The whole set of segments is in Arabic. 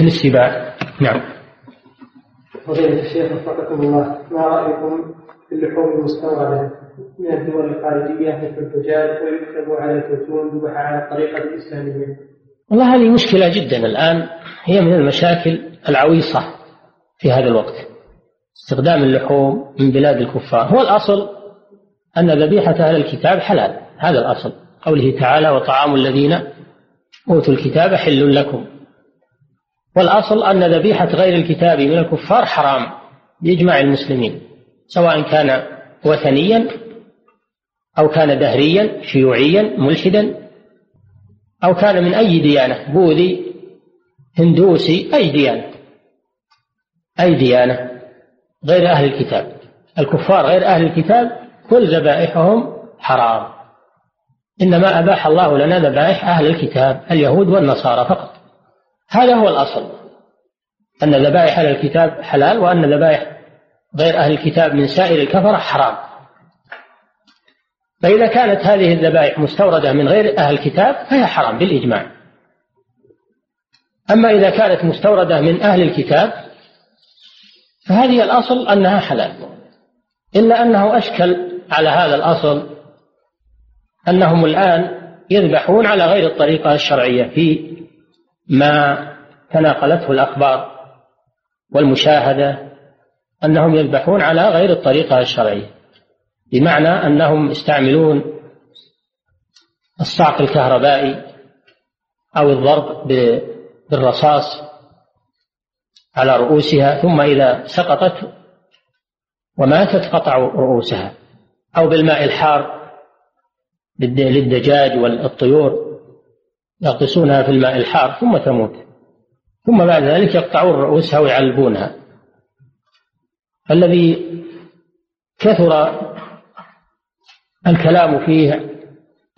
مثل السباع نعم. فضيلة الشيخ وفقكم الله ما رأيكم في اللحوم المستوردة من الدول الخارجية مثل الدجاج ويكتب على الكرتون ذبح على الطريقة الإسلامية؟ والله هذه مشكلة جدا الآن. هي من المشاكل العويصة في هذا الوقت. استخدام اللحوم من بلاد الكفار. هو الأصل أن ذبيحة أهل الكتاب حلال. هذا الأصل. قوله تعالى وطعام الذين أوتوا الكتاب حل لكم. والأصل أن ذبيحة غير الكتاب من الكفار حرام بإجماع المسلمين سواء كان وثنيا أو كان دهريا شيوعيا ملحدا أو كان من أي ديانة بوذي هندوسي أي ديانة أي ديانة غير أهل الكتاب. الكفار غير أهل الكتاب كل ذبائحهم حرام. إنما أباح الله لنا ذبائح أهل الكتاب اليهود والنصارى فقط. هذا هو الأصل. أن ذبائح أهل الكتاب حلال وأن ذبائح غير أهل الكتاب من سائر الكفرة حرام. فإذا كانت هذه الذبائح مستوردة من غير أهل الكتاب فهي حرام بالإجماع. أما إذا كانت مستوردة من أهل الكتاب فهذه الأصل أنها حلال. إلا أنه أشكل على هذا الأصل أنهم الآن يذبحون على غير الطريقة الشرعية في ما تناقلته الأخبار والمشاهدة أنهم يذبحون على غير الطريقة الشرعية بمعنى أنهم يستعملون الصعق الكهربائي أو الضرب بالرصاص على رؤوسها ثم إذا سقطت وماتت قطعوا رؤوسها أو بالماء الحار للدجاج والطيور. يغطسونها في الماء الحار ثم تموت. ثم بعد ذلك يقطعون رؤوسها ويعلبونها. الذي كثر الكلام فيه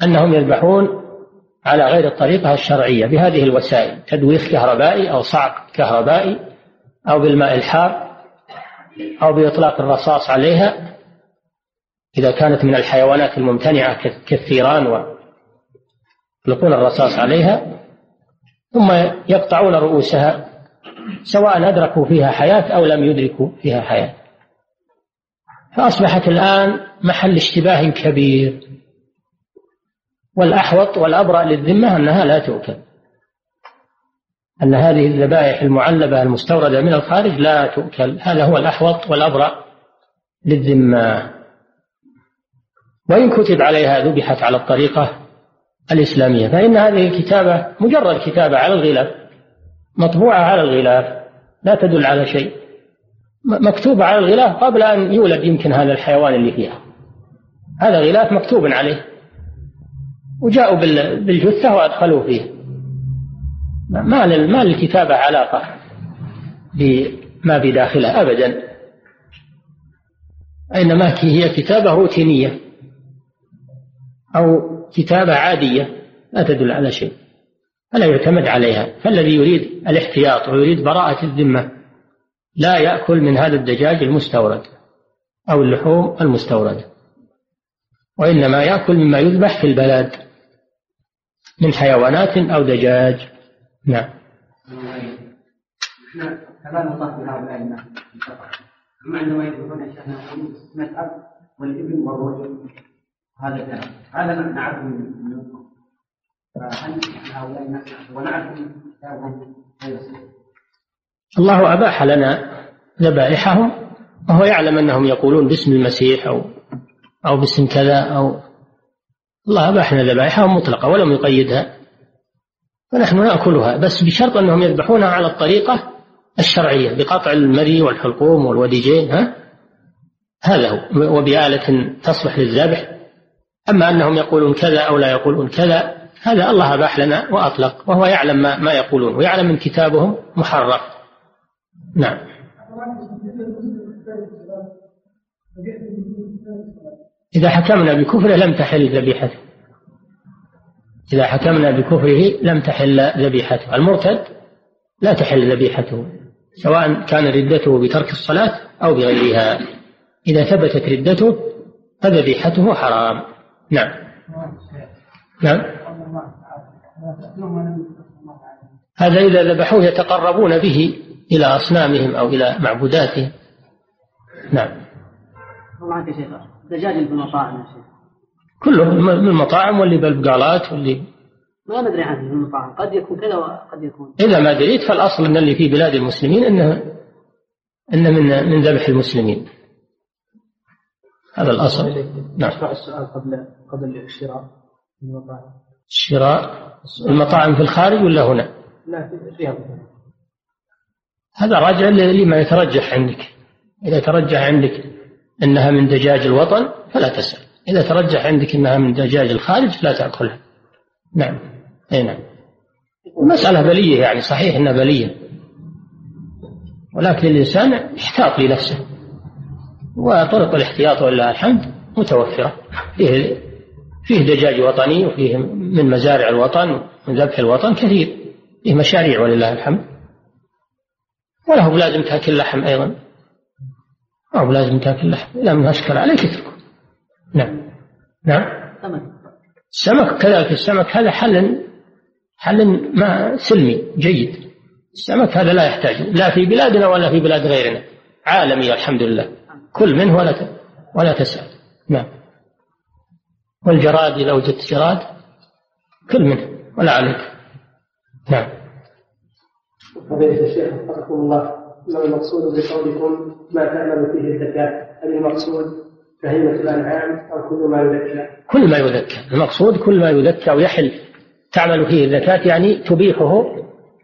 أنهم يذبحون على غير الطريقة الشرعية بهذه الوسائل تدويخ كهربائي أو صعق كهربائي أو بالماء الحار أو بإطلاق الرصاص عليها إذا كانت من الحيوانات الممتنعة كالثيران ويطلقون الرصاص عليها ثم يقطعون رؤوسها سواء أدركوا فيها حياة أو لم يدركوا فيها حياة. فأصبحت الآن محل اشتباه كبير. والأحوط والأبرأ للذمة أنها لا تؤكل. أن هذه الذبائح المعلبة المستوردة من الخارج لا تؤكل. هذا هو الأحوط والأبرأ للذمة. وإن كتب عليها ذبحت على الطريقة الإسلامية. فإن هذه الكتابة مجرد كتابة على الغلاف مطبوعة على الغلاف لا تدل على شيء. مكتوبة على الغلاف قبل أن يولد يمكن هذا الحيوان اللي فيها. هذا غلاف مكتوب عليه. وجاءوا بالجثة وأدخلوا فيه. ما ما للكتابة علاقة بما بداخلها أبدا. إنما هي كتابة روتينية. أو كتابة عادية لا تدل على شيء فلا يعتمد عليها فالذي يريد الاحتياط ويريد براءة الذمة لا يأكل من هذا الدجاج المستورد أو اللحوم المستوردة وإنما يأكل مما يذبح في البلد من حيوانات أو دجاج. نعم. كلام الله في الناس هم عندما شيخنا اسم الاب والابن والرجل. هذا الكلام. هذا نعرفه من هؤلاء كتابهم الله أباح لنا ذبائحهم وهو يعلم أنهم يقولون باسم المسيح أو أو باسم كذا أو الله أباح لنا ذبائحهم مطلقة ولم يقيدها. فنحن نأكلها بس بشرط أنهم يذبحونها على الطريقة الشرعية بقطع المري والحلقوم والوديجين ها؟ هذا هو. وبآلة تصلح للذبح أما أنهم يقولون كذا أو لا يقولون كذا هذا الله أباح لنا وأطلق وهو يعلم ما, ما يقولون ويعلم من كتابهم محرف. نعم. إذا حكمنا بكفره لم تحل ذبيحته. إذا حكمنا بكفره لم تحل ذبيحته. المرتد لا تحل ذبيحته سواء كان ردته بترك الصلاة أو بغيرها. إذا ثبتت ردته فذبيحته حرام. نعم. نعم. هذا إذا ذبحوه يتقربون به إلى أصنامهم أو إلى معبوداتهم. نعم. الله يا شيخ. دجاج في المطاعم يا شيخ. كله من المطاعم واللي بالبقالات واللي ما ندري عنه في المطاعم. قد يكون كذا وقد يكون. إذا ما دريت فالأصل أن اللي في بلاد المسلمين أنه أنه من من ذبح المسلمين. هذا الأصل. نعم. السؤال قبل قبل الشراء المطاعم. الشراء. المطاعم في الخارج ولا هنا؟ لا فيها هذا راجع لما يترجح عندك. إذا ترجح عندك أنها من دجاج الوطن فلا تسأل. إذا ترجح عندك أنها من دجاج الخارج لا تأكلها. نعم. أي نعم. المسألة بلية يعني صحيح أنها بلية. ولكن الإنسان يحتاط لنفسه. وطرق الاحتياط ولله الحمد متوفرة. فيه فيه دجاج وطني وفيه من مزارع الوطن من ذبح الوطن كثير. فيه مشاريع ولله الحمد. وله بلازم تاكل لحم أيضا. أو بلازم تاكل لحم اذا من اشكل عليك اتركه نعم. نعم. السمك كذلك السمك هذا حل حل ما سلمي جيد. السمك هذا لا يحتاج لا في بلادنا ولا في بلاد غيرنا. عالمي الحمد لله. كل منه ولا ولا تسأل. نعم. والجراد إذا وجدت جراد كل منه ولا عليك. نعم. فضيلة الشيخ وفقكم الله. ما المقصود بقولكم؟ ما تعمل فيه الزكاة؟ هل المقصود بهيمة الأنعام أو كل ما يذكى؟ كل ما يذكى. المقصود كل ما يذكى ويحل. تعمل فيه الزكاة يعني تبيحه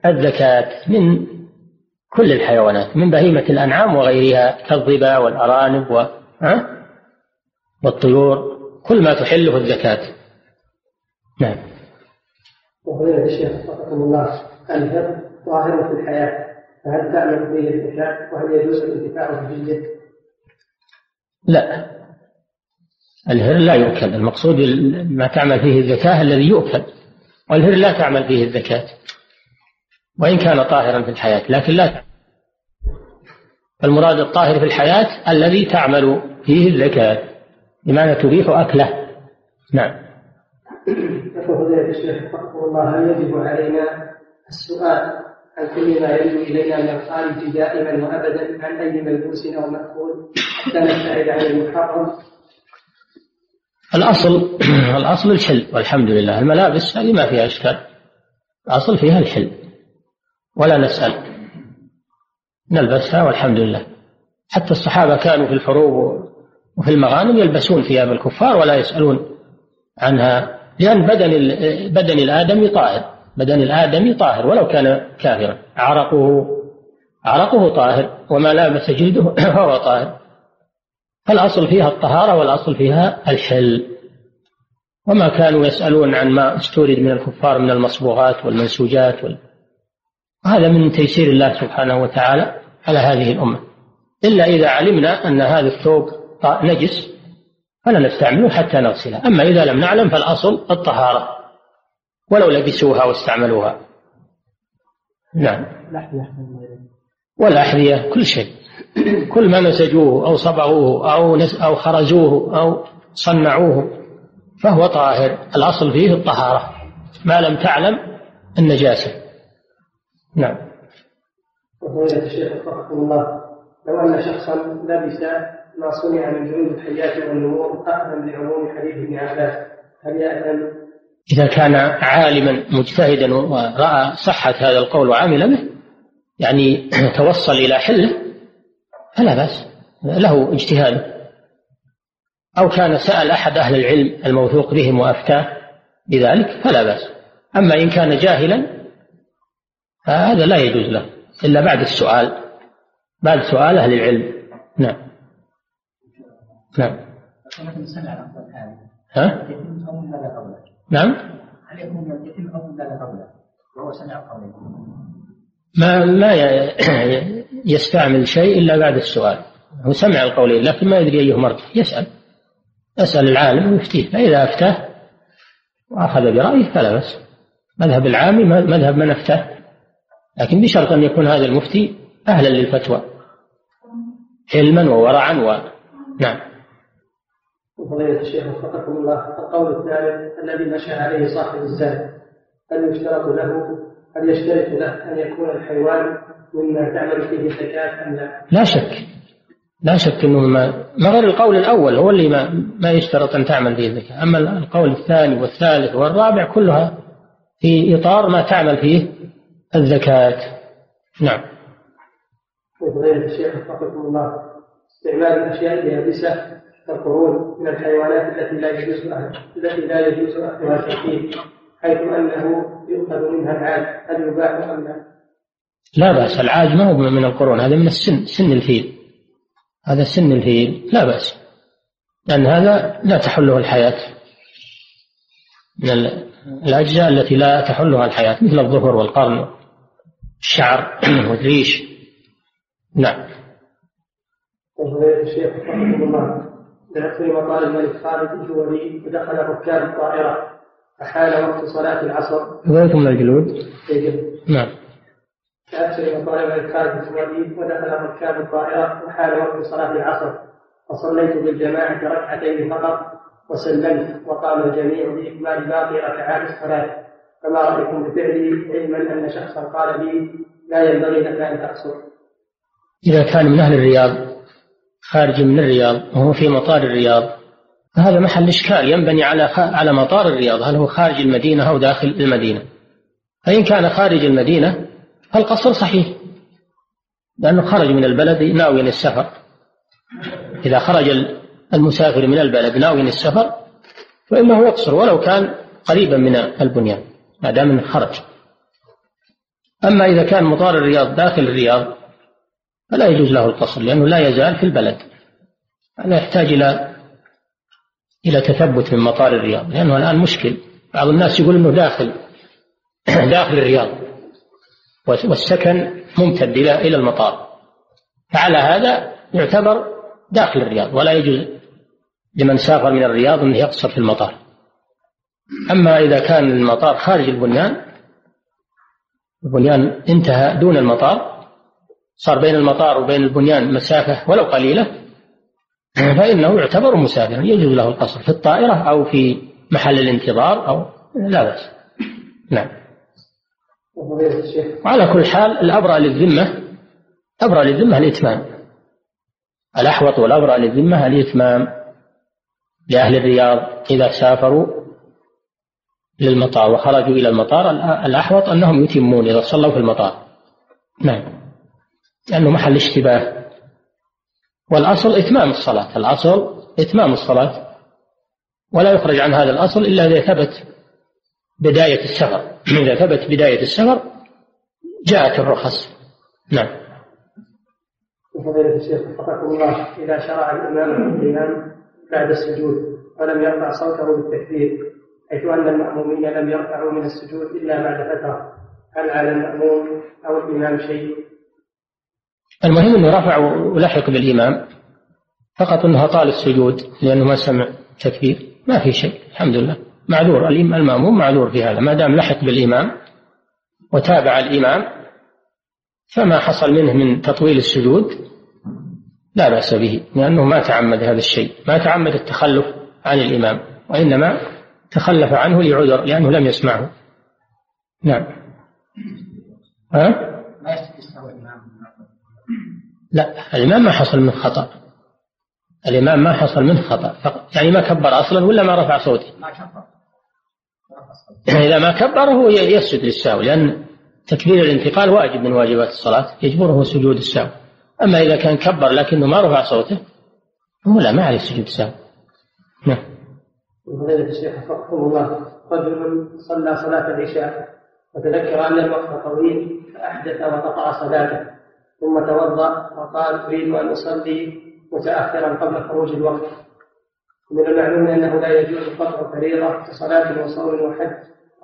الزكاة من كل الحيوانات من بهيمة الأنعام وغيرها كالظبا والأرانب و... والطيور كل ما تحله الزكاة. نعم. وفضيلة الشيخ وفقكم الله الهر ظاهر في الحياة. فهل تعمل فيه الزكاة وهل يجوز الانتفاع به لا. الهر لا يؤكل. المقصود ما تعمل فيه الزكاة الذي يؤكل. والهر لا تعمل فيه الزكاة. وإن كان طاهرا في الحياة لكن لا المراد الطاهر في الحياة الذي تعمل فيه الزكاة بمعنى تبيح أكله. نعم. فضيلة الشيخ الله هل يجب علينا السؤال عن كل ما يرد إلينا من الخارج دائما وأبدا عن أي ملبوس أو مأكول حتى نبتعد عن المحرم؟ الأصل الأصل الحل والحمد لله. الملابس هذه ما فيها إشكال. الأصل فيها الحل ولا نسأل. نلبسها والحمد لله. حتى الصحابة كانوا في الحروب وفي المغانم يلبسون ثياب الكفار ولا يسألون عنها لأن بدن بدن الآدمي طاهر. بدن الآدمي طاهر ولو كان كافرا. عرقه عرقه طاهر وما لابس جلده فهو طاهر. فالأصل فيها الطهارة والأصل فيها الحل. وما كانوا يسألون عن ما استورد من الكفار من المصبوغات والمنسوجات وال... هذا من تيسير الله سبحانه وتعالى على هذه الأمة. إلا إذا علمنا أن هذا الثوب نجس فلا نستعمله حتى نغسله. أما إذا لم نعلم فالأصل الطهارة ولو لبسوها واستعملوها. نعم. والأحذية كل شيء. كل ما نسجوه أو صبغوه أو أو خرزوه أو صنعوه فهو طاهر. الأصل فيه الطهارة. ما لم تعلم النجاسة. نعم. وفضيلة الشيخ وفقكم الله لو أن شخصا لبس ما صنع من جنود الحياة والنمور أخذا بعموم حديث ابن عباس هل يأذن؟ إذا كان عالما مجتهدا ورأى صحة هذا القول وعمل به يعني توصل إلى حله فلا بأس. له اجتهاد. أو كان سأل أحد أهل العلم الموثوق بهم وأفتاه بذلك فلا بأس. أما إن كان جاهلا فهذا لا يجوز له إلا بعد السؤال بعد سؤال أهل العلم. نعم. نعم. ها؟ نعم. هل يتم لا قبله وهو سمع ما ما يستعمل شيء إلا بعد السؤال. هو سمع القولين لكن ما يدري أيهما مرجح يسأل. يسأل العالم ويفتيه. فإذا أفتاه وأخذ برأيه فلا بأس. مذهب العامي مذهب من أفتاه. لكن بشرط أن يكون هذا المفتي أهلا للفتوى. علما وورعا و نعم. وفضيلة الشيخ وفقكم الله القول الثالث الذي مشى عليه صاحب الزاد هل يشترط له هل يشترط له أن يكون الحيوان مما تعمل فيه الزكاة أم لا؟ لا شك. لا شك إنه ما ما غير القول الأول هو اللي ما ما يشترط أن تعمل فيه الزكاة، أما القول الثاني والثالث والرابع كلها في إطار ما تعمل فيه الزكاة. نعم. فضيلة الشيخ وفقكم الله استعمال الأشياء اليابسة كالقرون من الحيوانات التي لا يجوز التي لا يجوز اخذها تحديد حيث أنه يؤخذ منها العاد هل يباح أم لا؟ لا بأس العاج ما هو من القرون هذا من السن سن الفيل هذا سن الفيل لا بأس لأن هذا لا تحله الحياة من الأجزاء التي لا تحلها الحياة مثل الظفر والقرن الشعر والريش نعم الشيخ رحمه الله ذهبت مطار الملك خالد الجولي ودخل ركاب الطائرة فحال وقت صلاة العصر. من الجلود؟ نعم. تأثر مطالب الكاتب الوليد ودخل ركاب الطائرة وحال وقت صلاة العصر فصليت بالجماعة ركعتين فقط وسلمت وقام الجميع بإكمال باقي ركعات الصلاة فما رأيكم بفعلي علما أن شخصا قال لي لا ينبغي لك أن تقصر. إذا كان من أهل الرياض خارج من الرياض وهو في مطار الرياض فهذا محل إشكال ينبني على على مطار الرياض هل هو خارج المدينة أو داخل المدينة. فإن كان خارج المدينة القصر صحيح لأنه خرج من البلد ناويا السفر إذا خرج المسافر من البلد ناويا السفر فإنه يقصر ولو كان قريبا من البنيان. ما دام خرج. أما إذا كان مطار الرياض داخل الرياض فلا يجوز له القصر لأنه لا يزال في البلد. هذا يحتاج إلى إلى تثبت من مطار الرياض لأنه الآن مشكل. بعض الناس يقول أنه داخل داخل الرياض والسكن ممتد إلى إلى المطار. فعلى هذا يعتبر داخل الرياض ولا يجوز لمن سافر من الرياض أنه يقصر في المطار. أما إذا كان المطار خارج البنيان البنيان انتهى دون المطار صار بين المطار وبين البنيان مسافة ولو قليلة فإنه يعتبر مسافرا يجوز له القصر في الطائرة أو في محل الانتظار أو لا بأس. نعم. وعلى كل حال الأبرأ للذمة أبرأ للذمة الإتمام. الأحوط والأبرأ للذمة الإتمام. لأهل الرياض إذا سافروا للمطار وخرجوا إلى المطار. الأحوط أنهم يتمون إذا صلوا في المطار. نعم. لأنه محل اشتباه. والأصل إتمام الصلاة. الأصل إتمام الصلاة. ولا يخرج عن هذا الأصل إلا إذا ثبت بداية السفر. إذا ثبت بداية السفر جاءت الرخص. نعم. فضيلة الشيخ وفقكم الله إذا شرع الإمام القيام بعد السجود ولم يرفع صوته بالتكبير. حيث أن المأمومين لم يرفعوا من السجود إلا بعد فترة. هل على المأموم أو الإمام شيء؟ المهم أنه رفع ولحق بالإمام. فقط أنه طال السجود لأنه ما سمع تكبير. ما في شيء الحمد لله. معذور المأموم معذور في هذا. ما دام لحق بالإمام وتابع الإمام فما حصل منه من تطويل السجود لا بأس به لأنه ما تعمد هذا الشيء. ما تعمد التخلف عن الإمام وإنما تخلف عنه لعذر لأنه لم يسمعه. نعم. ها؟ لا الإمام. ما حصل من خطأ. الإمام ما حصل منه خطأ. يعني ما كبر أصلا ولا ما رفع صوته؟ ما كبر. إذا ما كبر هو يسجد للسهو لأن تكبير الانتقال واجب من واجبات الصلاة. يجبره سجود السهو أما إذا كان كبر لكنه ما رفع صوته هو لا ما عليه سجود السهو نعم. فضيلة الشيخ وفقكم الله رجل صلى صلاة العشاء وتذكر أن الوقت طويل فأحدث وقطع صلاته ثم توضأ وقال أريد أن أصلي متأخرا قبل خروج الوقت من المعلوم أنه لا يجوز قطع فريضة كصلاة وصوم وحج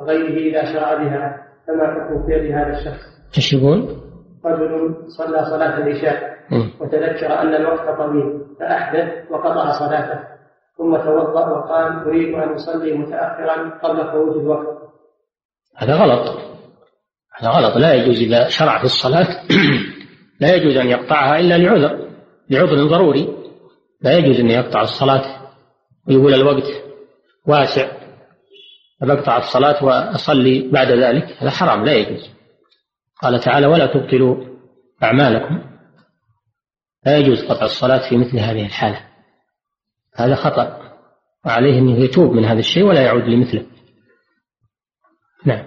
وغيره إذا شرع بها فما حكم فعل هذا الشخص؟ إيش يقول؟ رجل صلى صلاة العشاء وتذكر أن الوقت طويل فأحدث وقطع صلاته ثم توضأ وقال أريد أن أصلي متأخرا قبل خروج الوقت. هذا غلط. هذا غلط. لا يجوز إذا شرع في الصلاة لا يجوز أن يقطعها إلا لعذر لعذر ضروري. لا يجوز أن يقطع الصلاة ويقول الوقت واسع. فبقطع الصلاة وأصلي بعد ذلك هذا حرام لا يجوز. قال تعالى ولا تبطلوا أعمالكم. لا يجوز قطع الصلاة في مثل هذه الحالة. هذا خطأ وعليه أنه يتوب من هذا الشيء ولا يعود لمثله. نعم.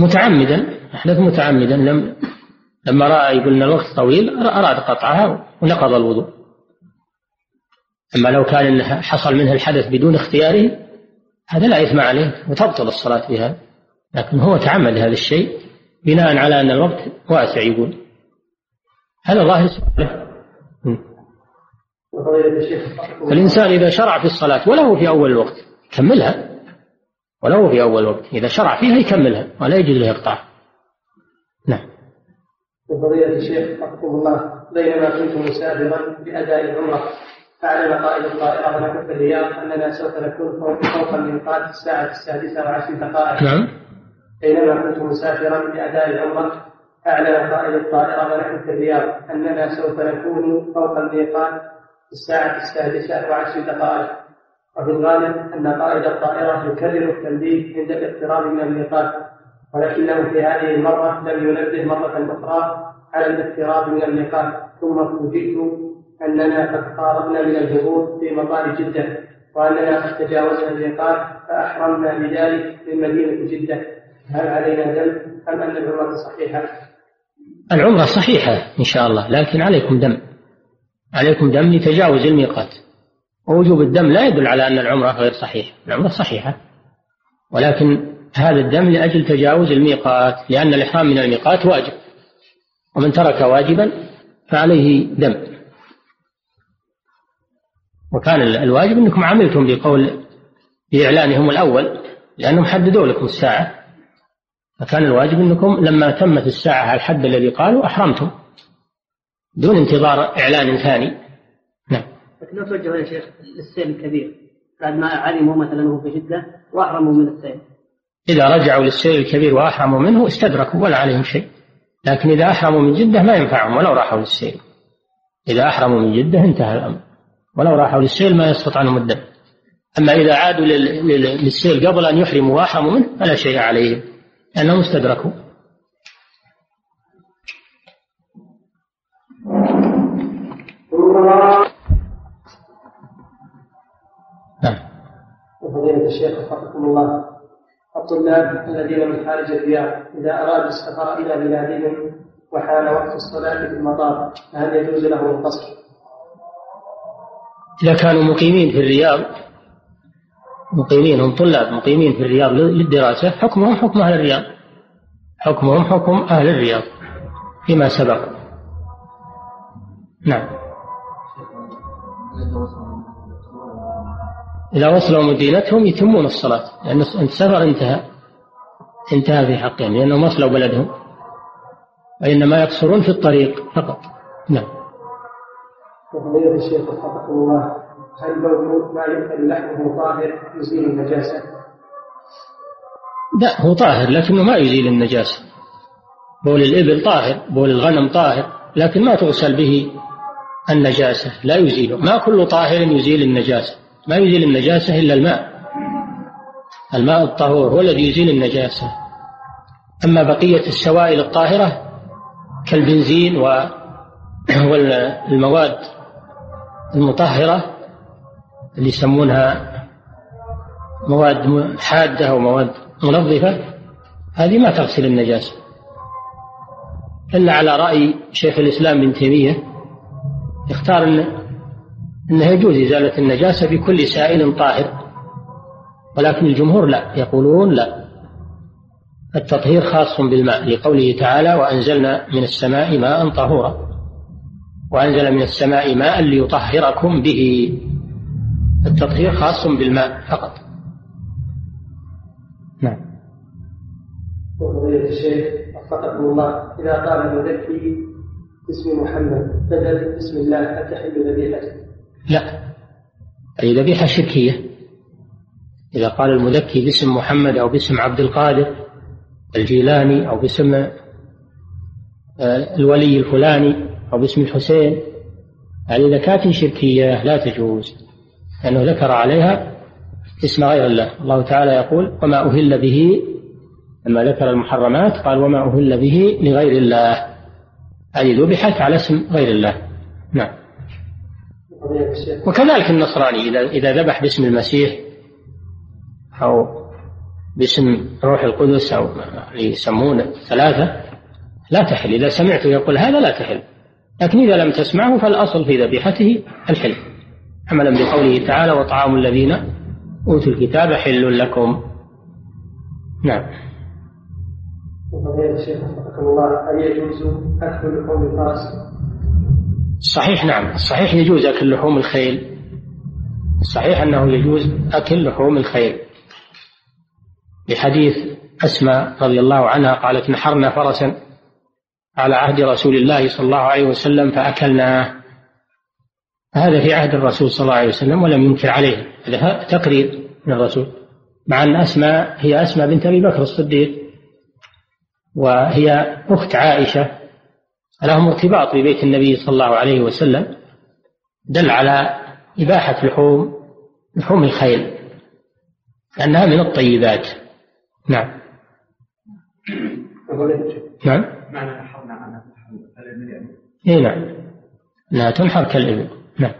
متعمدا أحدث متعمدا لم لما رأى يقول أن الوقت طويل أراد قطعها ونقض الوضوء. أما لو كان حصل منه الحدث بدون اختياره هذا لا إثم عليه وتبطل الصلاة بها. لكن هو تعمد هذا الشيء بناء على أن الوقت واسع يقول. هذا ظاهر سؤاله. فالإنسان إذا شرع في الصلاة وله في أول الوقت كملها. ولو في أول وقت إذا شرع فيها يكملها ولا يجوز له إقطاع نعم. وفضيلة الشيخ رحمه الله بينما كنت مسافرا بأداء العمرة أعلن قائد الطائرة ونحن في الرياض أننا سوف نكون فوق الميقات الساعة السادسة وعشر دقائق. نعم. بينما كنت مسافرا بأداء العمرة أعلن قائد الطائرة ونحن في الرياض أننا سوف نكون فوق الميقات الساعة السادسة وعشر دقائق. وفي الغالب أن قائد الطائرة يكرر التنبيه عند الاقتراب من الميقات ولكنه في هذه المرة لم ينبه مرة أخرى على الاقتراب من الميقات. ثم فوجئت أننا قد قاربنا من الهبوط في مطار جدة وأننا قد تجاوزنا الميقات فأحرمنا بذلك من مدينة جدة. هل علينا دم أم أن العمرة صحيحة؟ العمرة صحيحة إن شاء الله لكن عليكم دم عليكم دم لتجاوز الميقات. ووجوب الدم لا يدل على أن العمرة غير صحيحة العمرة صحيحة. ولكن هذا الدم لأجل تجاوز الميقات لأن الإحرام من الميقات واجب. ومن ترك واجبا فعليه دم. وكان الواجب أنكم عملتم بقول بإعلانهم الأول لأنهم حددوا لكم الساعة. فكان الواجب أنكم لما تمت الساعة على الحد الذي قالوا أحرمتم. دون انتظار إعلان ثاني. نعم. لكن لو توجهوا يا شيخ للسيل الكبير بعد ما علموا مثلا هو في جدة وأحرموا من السيل. إذا رجعوا للسيل الكبير وأحرموا منه استدركوا ولا عليهم شيء. لكن إذا أحرموا من جدة ما ينفعهم ولو راحوا للسيل. إذا أحرموا من جدة انتهى الأمر. ولو راحوا للسيل ما يسقط عنهم الدم أما إذا عادوا للسيل قبل أن يحرموا وأحرموا منه فلا شيء عليهم. لأنهم استدركوا. نعم. وفضيلة الشيخ وفقكم الله الطلاب الذين من خارج الرياض إذا أرادوا السفر إلى بلادهم وحان وقت الصلاة في المطار فهل يجوز لهم القصر؟ إذا كانوا مقيمين في الرياض مقيمين هم طلاب مقيمين في الرياض للدراسة حكمهم حكم أهل الرياض. حكمهم حكم أهل الرياض فيما سبق. نعم. إذا وصلوا مدينتهم يتمون الصلاة لأن السفر انتهى. انتهى في حقهم لأنهم وصلوا بلدهم. وإنما يقصرون في الطريق فقط. نعم. وفضيلة الشيخ وفقكم الله هل بول ما يؤكل لحمه طاهر يزيل النجاسة؟ لا هو طاهر لكنه ما يزيل النجاسة. بول الإبل طاهر بول الغنم طاهر لكن ما تغسل به. النجاسة. لا يزيله ما كل طاهر يزيل النجاسة. ما يزيل النجاسة إلا الماء. الماء الطهور هو الذي يزيل النجاسة. أما بقية السوائل الطاهرة كالبنزين والمواد المطهرة اللي يسمونها مواد حادة أو مواد منظفة هذه ما تغسل النجاسة. إلا على رأي شيخ الإسلام ابن تيمية يختار أن أنه يجوز إزالة النجاسة بكل سائل طاهر ولكن الجمهور لا يقولون لا. التطهير خاص بالماء لقوله تعالى وأنزلنا من السماء ماء طهورا وأنزل من السماء ماء ليطهركم به. التطهير خاص بالماء فقط. نعم. الشيخ وفقكم الله إذا قال المذكي باسم محمد بدل بسم الله أتحل ذبيحته. لا. أي ذبيحة شركية. إذا قال المذكي باسم محمد أو باسم عبد القادر الجيلاني أو باسم آه، الولي الفلاني أو باسم الحسين هذه زكاة شركية لا تجوز. لأنه ذكر عليها اسم غير الله. الله تعالى يقول وما أهل به لما ذكر المحرمات قال وما أهل به لغير الله. هذه ذبحت على اسم غير الله. نعم. وكذلك النصراني إذا إذا ذبح باسم المسيح أو باسم روح القدس أو يسمونه ثلاثة لا تحل. إذا سمعته يقول هذا لا تحل. لكن إذا لم تسمعه فالأصل في ذبيحته الحل. عملا بقوله تعالى وطعام الذين أوتوا الكتاب حل لكم. نعم. هل يجوز أكل لحوم الفرس؟ الصحيح نعم. الصحيح يجوز أكل لحوم الخيل. الصحيح أنه يجوز أكل لحوم الخيل. لحديث أسماء رضي الله عنها قالت نحرنا فرسا على عهد رسول الله صلى الله عليه وسلم فأكلناه. هذا في عهد الرسول صلى الله عليه وسلم ولم ينكر عليه. هذا تقرير من الرسول. مع أن أسماء هي أسماء بنت أبي بكر الصديق. وهي أخت عائشة لهم ارتباط ببيت النبي صلى الله عليه وسلم دل على إباحة لحوم لحوم الخيل لأنها من الطيبات. نعم. نعم. معنى اي نعم. انها تنحر كالإبل. نعم.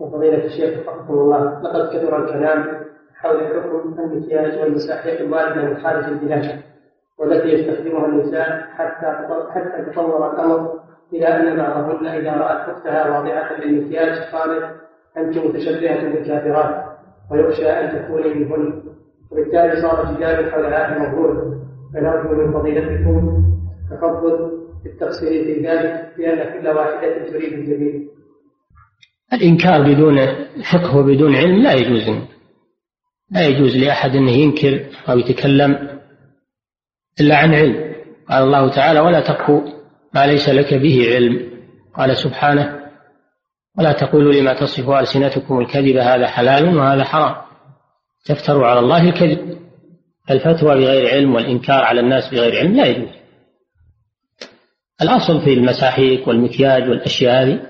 وفضيلة الشيخ وفقكم الله لقد كثر الكلام حول حكم المكياج والمساحيق الوارده من خارج البلاد. والتي يستخدمها النساء حتى حتى تطور الأمر إلى أن بعضهن إذا رأت أختها واضعة للمكياج قالت أنت متشبهة بالكافرات ويخشى أن تكوني منهن. وبالتالي صار جدال حول هذا الموضوع فنرجو من فضيلتكم تفضل بالتقصير في ذلك لأن كل واحدة تريد الجميل الإنكار بدون فقه وبدون علم لا يجوز. لا يجوز لأحد أنه ينكر أو يتكلم. إلا عن علم. قال الله تعالى ولا تقف ما ليس لك به علم. قال سبحانه ولا تقولوا لما تصف ألسنتكم الكذب هذا حلال وهذا حرام. تفتروا على الله الكذب. الفتوى بغير علم والإنكار على الناس بغير علم لا يجوز. الأصل في المساحيق والمكياج والأشياء هذه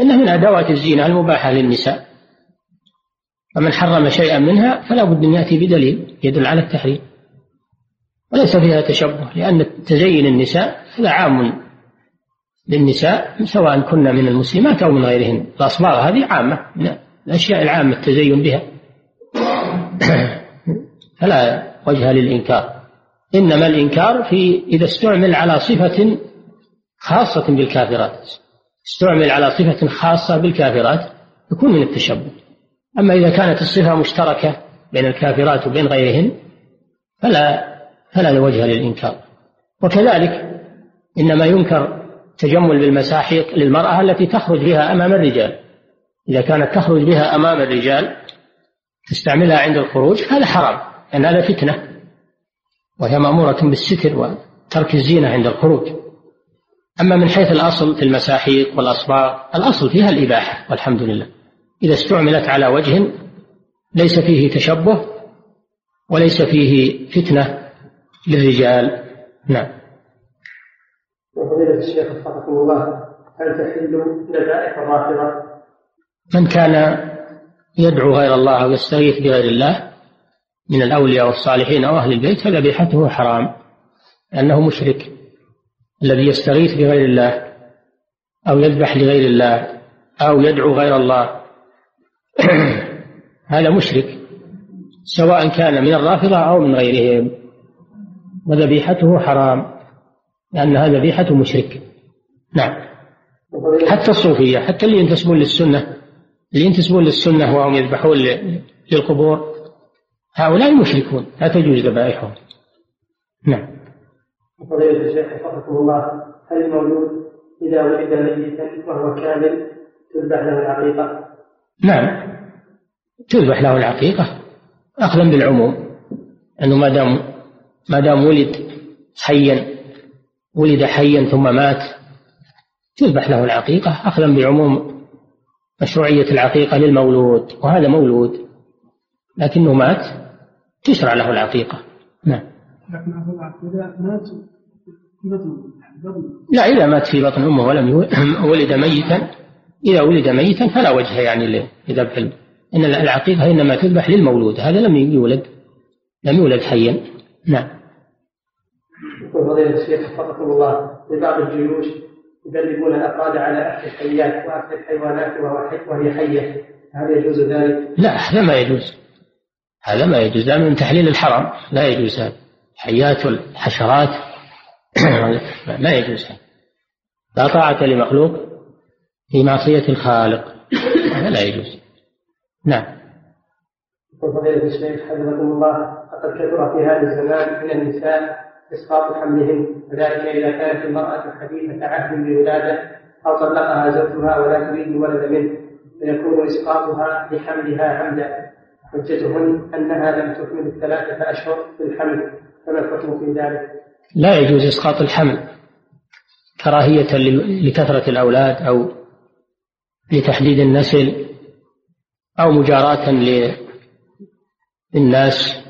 إنها من أدوات الزينة المباحة للنساء. فمن حرم شيئا منها فلا بد أن يأتي بدليل يدل على التحريم. وليس فيها تشبه لأن تزين النساء هذا عام للنساء سواء كن من المسلمات أو من غيرهن. الأصباغ هذه عامة من الأشياء العامة التزين بها. فلا وجه للإنكار. إنما الإنكار في إذا استعمل على صفة خاصة بالكافرات. استعمل على صفة خاصة بالكافرات يكون من التشبه. أما إذا كانت الصفة مشتركة بين الكافرات وبين غيرهن فلا فلا وجه للإنكار. وكذلك إنما ينكر تجمل بالمساحيق للمرأة التي تخرج بها أمام الرجال. إذا كانت تخرج بها أمام الرجال تستعملها عند الخروج هذا حرام لأن هذا فتنة. وهي مأمورة بالستر وترك الزينة عند الخروج. أما من حيث الأصل في المساحيق والأصباغ الأصل فيها الإباحة والحمد لله. إذا استعملت على وجه ليس فيه تشبه وليس فيه فتنة للرجال. نعم. وفضيلة الشيخ وفقكم الله هل تحل ذبائح الرافضة؟ من كان يدعو غير الله أو يستغيث بغير الله من الأولياء والصالحين أو أهل البيت فذبيحته حرام. لأنه مشرك. الذي يستغيث بغير الله أو يذبح لغير الله أو يدعو غير الله هذا مشرك سواء كان من الرافضة أو من غيرهم. وذبيحته حرام لأنها ذبيحة مشرك. نعم. حتى الصوفية حتى اللي ينتسبون للسنة اللي ينتسبون للسنة وهم يذبحون للقبور هؤلاء مشركون لا تجوز ذبائحهم. نعم. فضيلة الشيخ وفقكم الله هل المولود إذا ولد ميتا وهو كامل تذبح له العقيقة؟ نعم. تذبح له العقيقة أخذا بالعموم أنه ما دام ما دام ولد حيا ولد حيا ثم مات تذبح له العقيقة أخذا بعموم مشروعية العقيقة للمولود وهذا مولود لكنه مات تشرع له العقيقة. نعم. لا إذا مات في بطن أمه ولم ولد ميتا إذا ولد ميتا فلا وجه يعني لذبح إن العقيقة إنما تذبح للمولود هذا لم يولد لم يولد حيا. نعم. فضيلة الشيخ حفظكم الله في بعض الجيوش يدربون الأفراد على أكل الحيات وأكل الحيوانات وهي حية. هل يجوز ذلك؟ لا هذا ما يجوز. هذا ما يجوز. هذا من تحليل الحرام لا يجوز هذا. الحيات والحشرات ما يجوز هذا. لا طاعة لمخلوق في معصية الخالق. هذا لا يجوز. نعم. فضيلة الشيخ حفظكم الله لقد كثر في هذا الزمان من النساء إسقاط حملهن وذلك إذا كانت المرأة حديثة عهد بولادة أو طلقها زوجها ولا تريد الولد منه فيكون إسقاطها لحملها عمدا حجتهن أنها لم تكمل الثلاثة أشهر في الحمل فما الحكم في ذلك؟ لا يجوز إسقاط الحمل كراهية لكثرة الأولاد أو لتحديد النسل أو مجاراة للناس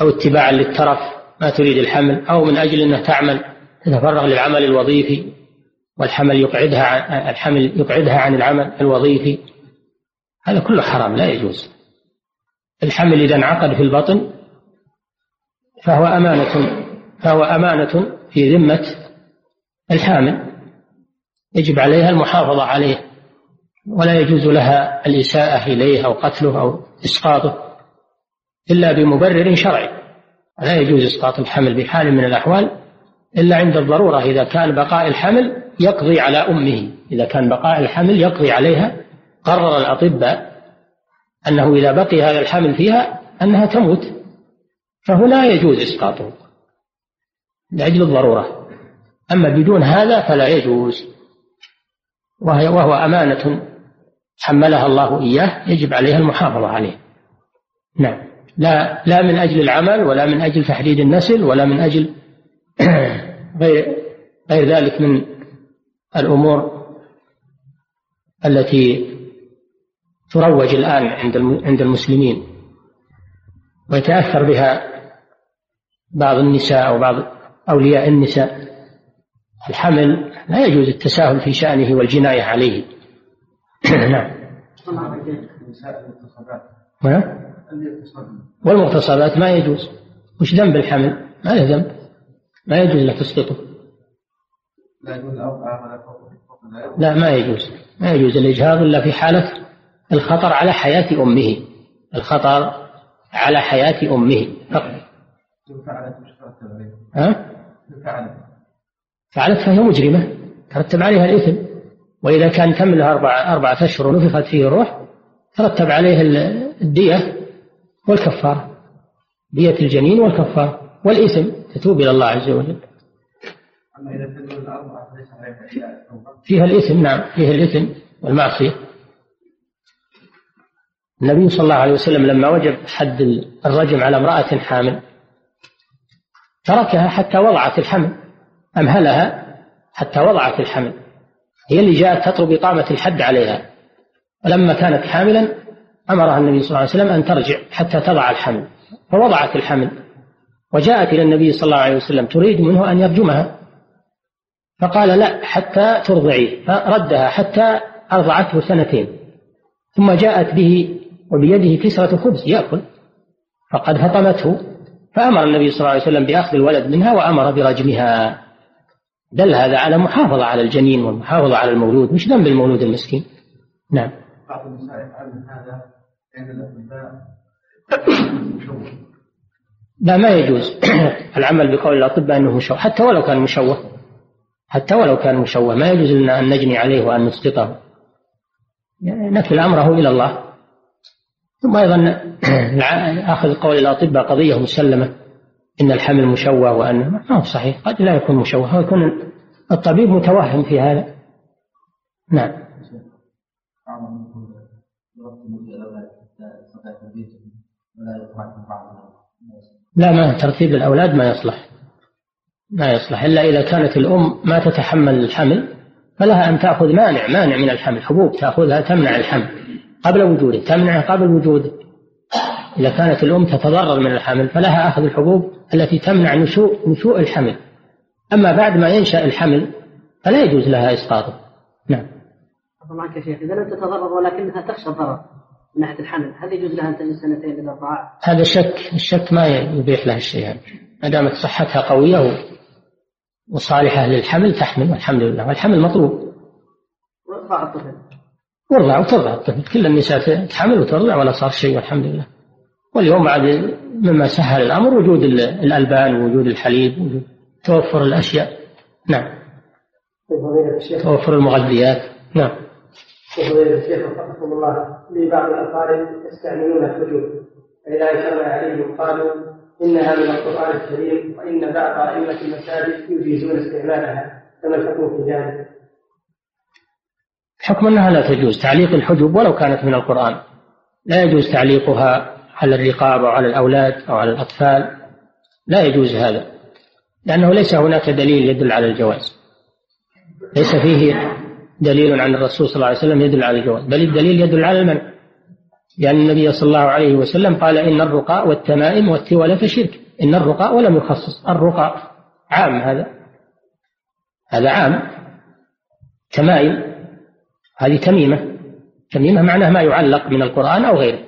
أو اتباعا للترف ما تريد الحمل أو من أجل أنها تعمل تتفرغ للعمل الوظيفي والحمل يقعدها عن الحمل يقعدها عن العمل الوظيفي. هذا كله حرام لا يجوز. الحمل إذا انعقد في البطن فهو أمانة فهو أمانة في ذمة الحامل. يجب عليها المحافظة عليه ولا يجوز لها الإساءة إليه أو قتله أو إسقاطه. إلا بمبرر شرعي. لا يجوز إسقاط الحمل بحال من الأحوال إلا عند الضرورة إذا كان بقاء الحمل يقضي على أمه. إذا كان بقاء الحمل يقضي عليها. قرر الأطباء أنه إذا بقي هذا الحمل فيها أنها تموت. فهنا يجوز إسقاطه لأجل الضرورة. أما بدون هذا فلا يجوز. وهي وهو أمانة حملها الله إياه يجب عليها المحافظة عليه. نعم. لا لا من أجل العمل ولا من أجل تحديد النسل ولا من أجل غير غير ذلك من الأمور التي تروج الآن عند عند المسلمين ويتأثر بها بعض النساء أو بعض أولياء النساء. الحمل لا يجوز التساهل في شأنه والجناية عليه. نعم. والمغتصبات ما يجوز. وش ذنب الحمل ما له ذنب. ما يجوز لك تسقطه. لا ما يجوز. ما يجوز الإجهاض إلا في حالة الخطر على حياة أمه. الخطر على حياة أمه. فقط. ها؟ فعلت. فهي مجرمة. ترتب عليها الإثم. وإذا كان تم لها أربع أربعة أشهر ونفخت فيه الروح ترتب عليه الدية. والكفارة. دية الجنين والكفارة. والإثم تتوب إلى الله عز وجل. فيها الإثم نعم فيها الإثم والمعصية. النبي صلى الله عليه وسلم لما وجب حد الرجم على امرأة حامل تركها حتى وضعت الحمل أمهلها حتى وضعت الحمل. هي اللي جاءت تطلب إقامة الحد عليها. ولما كانت حاملا أمرها النبي صلى الله عليه وسلم أن ترجع حتى تضع الحمل فوضعت الحمل وجاءت إلى النبي صلى الله عليه وسلم تريد منه أن يرجمها. فقال لا حتى ترضعيه فردها حتى أرضعته سنتين. ثم جاءت به وبيده كسرة خبز يأكل. فقد فطمته فأمر النبي صلى الله عليه وسلم بأخذ الولد منها وأمر برجمها. دل هذا على محافظة على الجنين والمحافظة على المولود. مش ذنب المولود المسكين؟ نعم. بعض هذا. لا ما يجوز. العمل بقول الأطباء أنه مشوه حتى ولو كان مشوه حتى ولو كان مشوه ما يجوز لنا أن نجني عليه وأن نسقطه. نكل أمره إلى الله. ثم أيضا أخذ قول الأطباء قضية مسلمة إن الحمل مشوه وأن ما هو صحيح قد لا يكون مشوه ويكون الطبيب متوهم في هذا. نعم. لا ما ترتيب الأولاد ما يصلح. ما يصلح إلا إذا كانت الأم ما تتحمل الحمل فلها أن تأخذ مانع مانع من الحمل حبوب تأخذها تمنع الحمل. قبل وجوده تمنعه قبل وجوده. إذا كانت الأم تتضرر من الحمل فلها أخذ الحبوب التي تمنع نشوء نشوء الحمل. أما بعد ما ينشأ الحمل فلا يجوز لها إسقاطه. معك يا شيخ. إذا لم تتضرر ولكنها تخشى الضرر من ناحية الحمل هل يجوز لها أن تجلس سنتين إلى أربعة؟ هذا شك الشك ما يبيح لها الشيء. هذا ما دامت صحتها قوية وصالحة للحمل تحمل والحمد لله. والحمل مطلوب. وإرضاع الطفل. وارضع وترضع الطفل. كل النساء تحمل وترضع ولا صار شيء والحمد لله. واليوم بعد مما سهل الأمر وجود الألبان ووجود الحليب وجود توفر الأشياء. نعم. توفر المغذيات. نعم. الشيخ وفقكم الله لي بعض الأقارب يستعملون الحجوب فإذا اجتمع عليهم قالوا إنها من القرآن الكريم وإن بعض أئمة المساجد يجيزون استعمالها فما الحكم في ذلك؟ حكم أنها لا تجوز تعليق الحجب ولو كانت من القرآن. لا يجوز تعليقها على الرقاب أو على الأولاد أو على الأطفال. لا يجوز هذا لأنه ليس هناك دليل يدل على الجواز. ليس فيه دليل عن الرسول صلى الله عليه وسلم يدل على الجواز. بل الدليل يدل على المنع. لأن النبي صلى الله عليه وسلم قال إن الرقاء والتمائم والتولة شرك. إن الرقاء ولم يخصص الرقاء عام هذا. هذا عام. تمائم. هذه تميمة. تميمة معناه ما يعلق من القرآن أو غيره.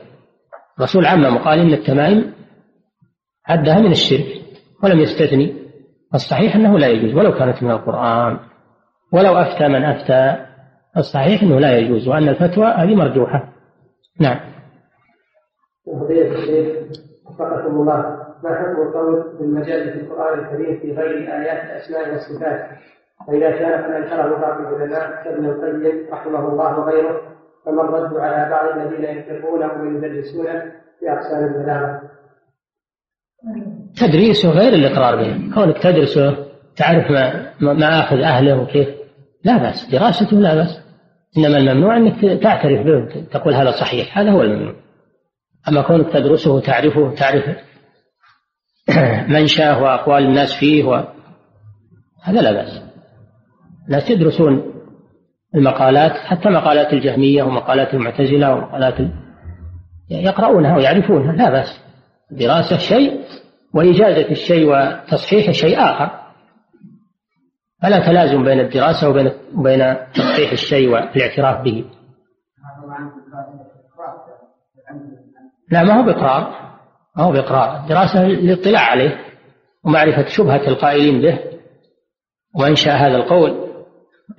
الرسول عمم وقال إن التمائم عدها من الشرك. ولم يستثني. الصحيح أنه لا يجوز ولو كانت من القرآن. ولو أفتى من أفتى الصحيح أنه لا يجوز وأن الفتوى هذه مرجوحة نعم. وفقكم الله ما حكم القول بالمجاز في القرآن الكريم في غير آيات الأسماء والصفات؟ فإذا كان قد أنكره بعض العلماء كابن القيم رحمه الله وغيره فما الرد على بعض الذين ينكرونه ويدرسون في أقسام البلاغة؟ تدريسه غير الإقرار به. كونك تدرسه تعرف ما ما آخذ أهله وكيف. لا بأس دراسته لا بأس. إنما الممنوع أنك تعترف به تقول هذا صحيح هذا هو الممنوع. أما كونك تدرسه وتعرفه تعرف منشأه وأقوال الناس فيه و... هذا لا بأس. لا تدرسون المقالات حتى مقالات الجهمية ومقالات المعتزلة ومقالات ال... يقرؤونها ويعرفونها لا بأس. دراسة شيء وإجازة الشيء وتصحيح شيء آخر. فلا تلازم بين الدراسة وبين وبين تصحيح الشيء والاعتراف به. لا ما هو بإقرار. ما هو بإقرار. دراسة للاطلاع عليه ومعرفة شبهة القائلين به وإنشاء هذا القول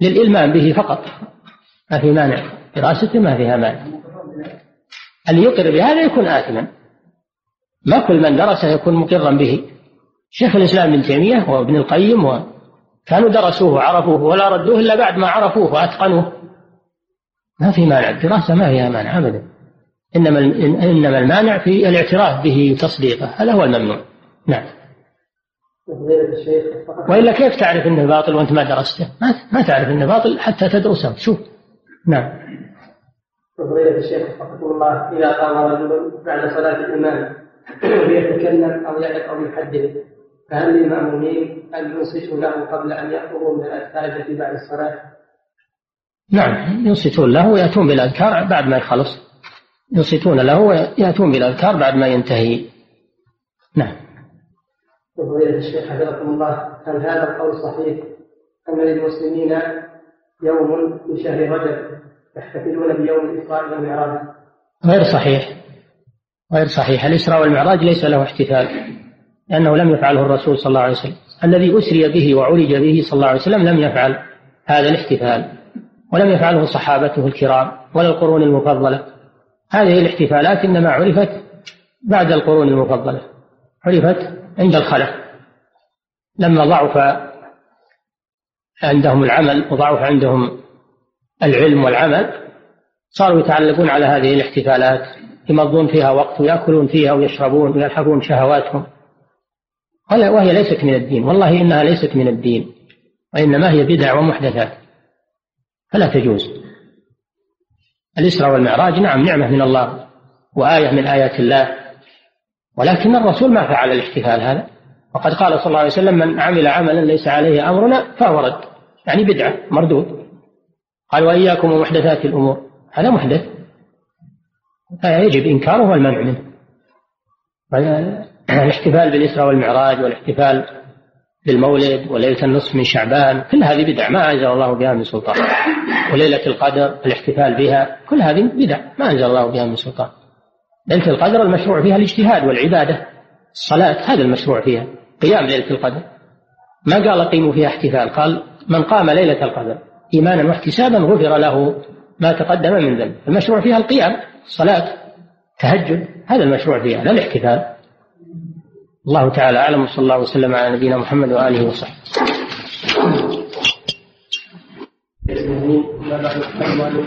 للإلمام به فقط. ما في مانع. دراسته ما فيها مانع. اللي يقر بهذا يكون آثما. ما كل من درسه يكون مقرا به. شيخ الإسلام ابن تيمية وابن القيم و كانوا درسوه وعرفوه ولا ردوه إلا بعد ما عرفوه وأتقنوه. ما في مانع الدراسة ما فيها مانع أبدا. إنما إنما المانع في الاعتراف به وتصديقه هذا هو الممنوع. نعم. وإلا كيف تعرف أنه باطل وأنت ما درسته؟ ما, تعرف أنه باطل حتى تدرسه شوف نعم. فضيلة الشيخ وفقكم الله إذا قام رجل بعد صلاة الإمام ليتكلم أو يعظ أو يحدث. فهل للمأمومين أن ينصتوا له قبل أن يأخذوا من الأذكار التي بعد الصلاة؟ نعم ينصتون له ويأتون بالأذكار بعد ما يخلص. ينصتون له ويأتون بالأذكار بعد ما ينتهي. نعم. فضيلة الشيخ حفظكم الله هل هذا القول صحيح أن للمسلمين يوم في شهر رجب يحتفلون بيوم الإسراء والمعراج؟ غير صحيح. غير صحيح. الإسراء والمعراج ليس له احتفال. لأنه لم يفعله الرسول صلى الله عليه وسلم. الذي أسري به وعرج به صلى الله عليه وسلم لم يفعل هذا الاحتفال ولم يفعله صحابته الكرام ولا القرون المفضلة. هذه الاحتفالات إنما عرفت بعد القرون المفضلة عرفت عند الخلف لما ضعف عندهم العمل وضعف عندهم العلم والعمل صاروا يتعلقون على هذه الاحتفالات يمضون فيها وقت ويأكلون فيها ويشربون ويلحقون شهواتهم. وهي ليست من الدين. والله إنها ليست من الدين. وإنما هي بدع ومحدثات. فلا تجوز. الإسراء والمعراج نعم نعمة من الله وآية من آيات الله. ولكن الرسول ما فعل الاحتفال هذا. وقد قال صلى الله عليه وسلم من عمل عملا ليس عليه أمرنا فهو رد. يعني بدعة مردود. قال وإياكم ومحدثات الأمور. هذا محدث. فيجب إنكاره والمنع منه. الاحتفال بالإسراء والمعراج والاحتفال بالمولد وليلة النصف من شعبان كل هذه بدع ما أنزل الله بها من سلطان. وليلة القدر الاحتفال بها كل هذه بدع ما أنزل الله بها من سلطان. ليلة القدر المشروع فيها الاجتهاد والعبادة. الصلاة هذا المشروع فيها قيام ليلة القدر. ما قال أقيموا فيها احتفال قال من قام ليلة القدر إيمانا واحتسابا غفر له ما تقدم من ذنب. المشروع فيها القيام الصلاة تهجد هذا المشروع فيها لا الاحتفال. الله تعالى أعلم وصلى الله وسلم على نبينا محمد وآله وصحبه.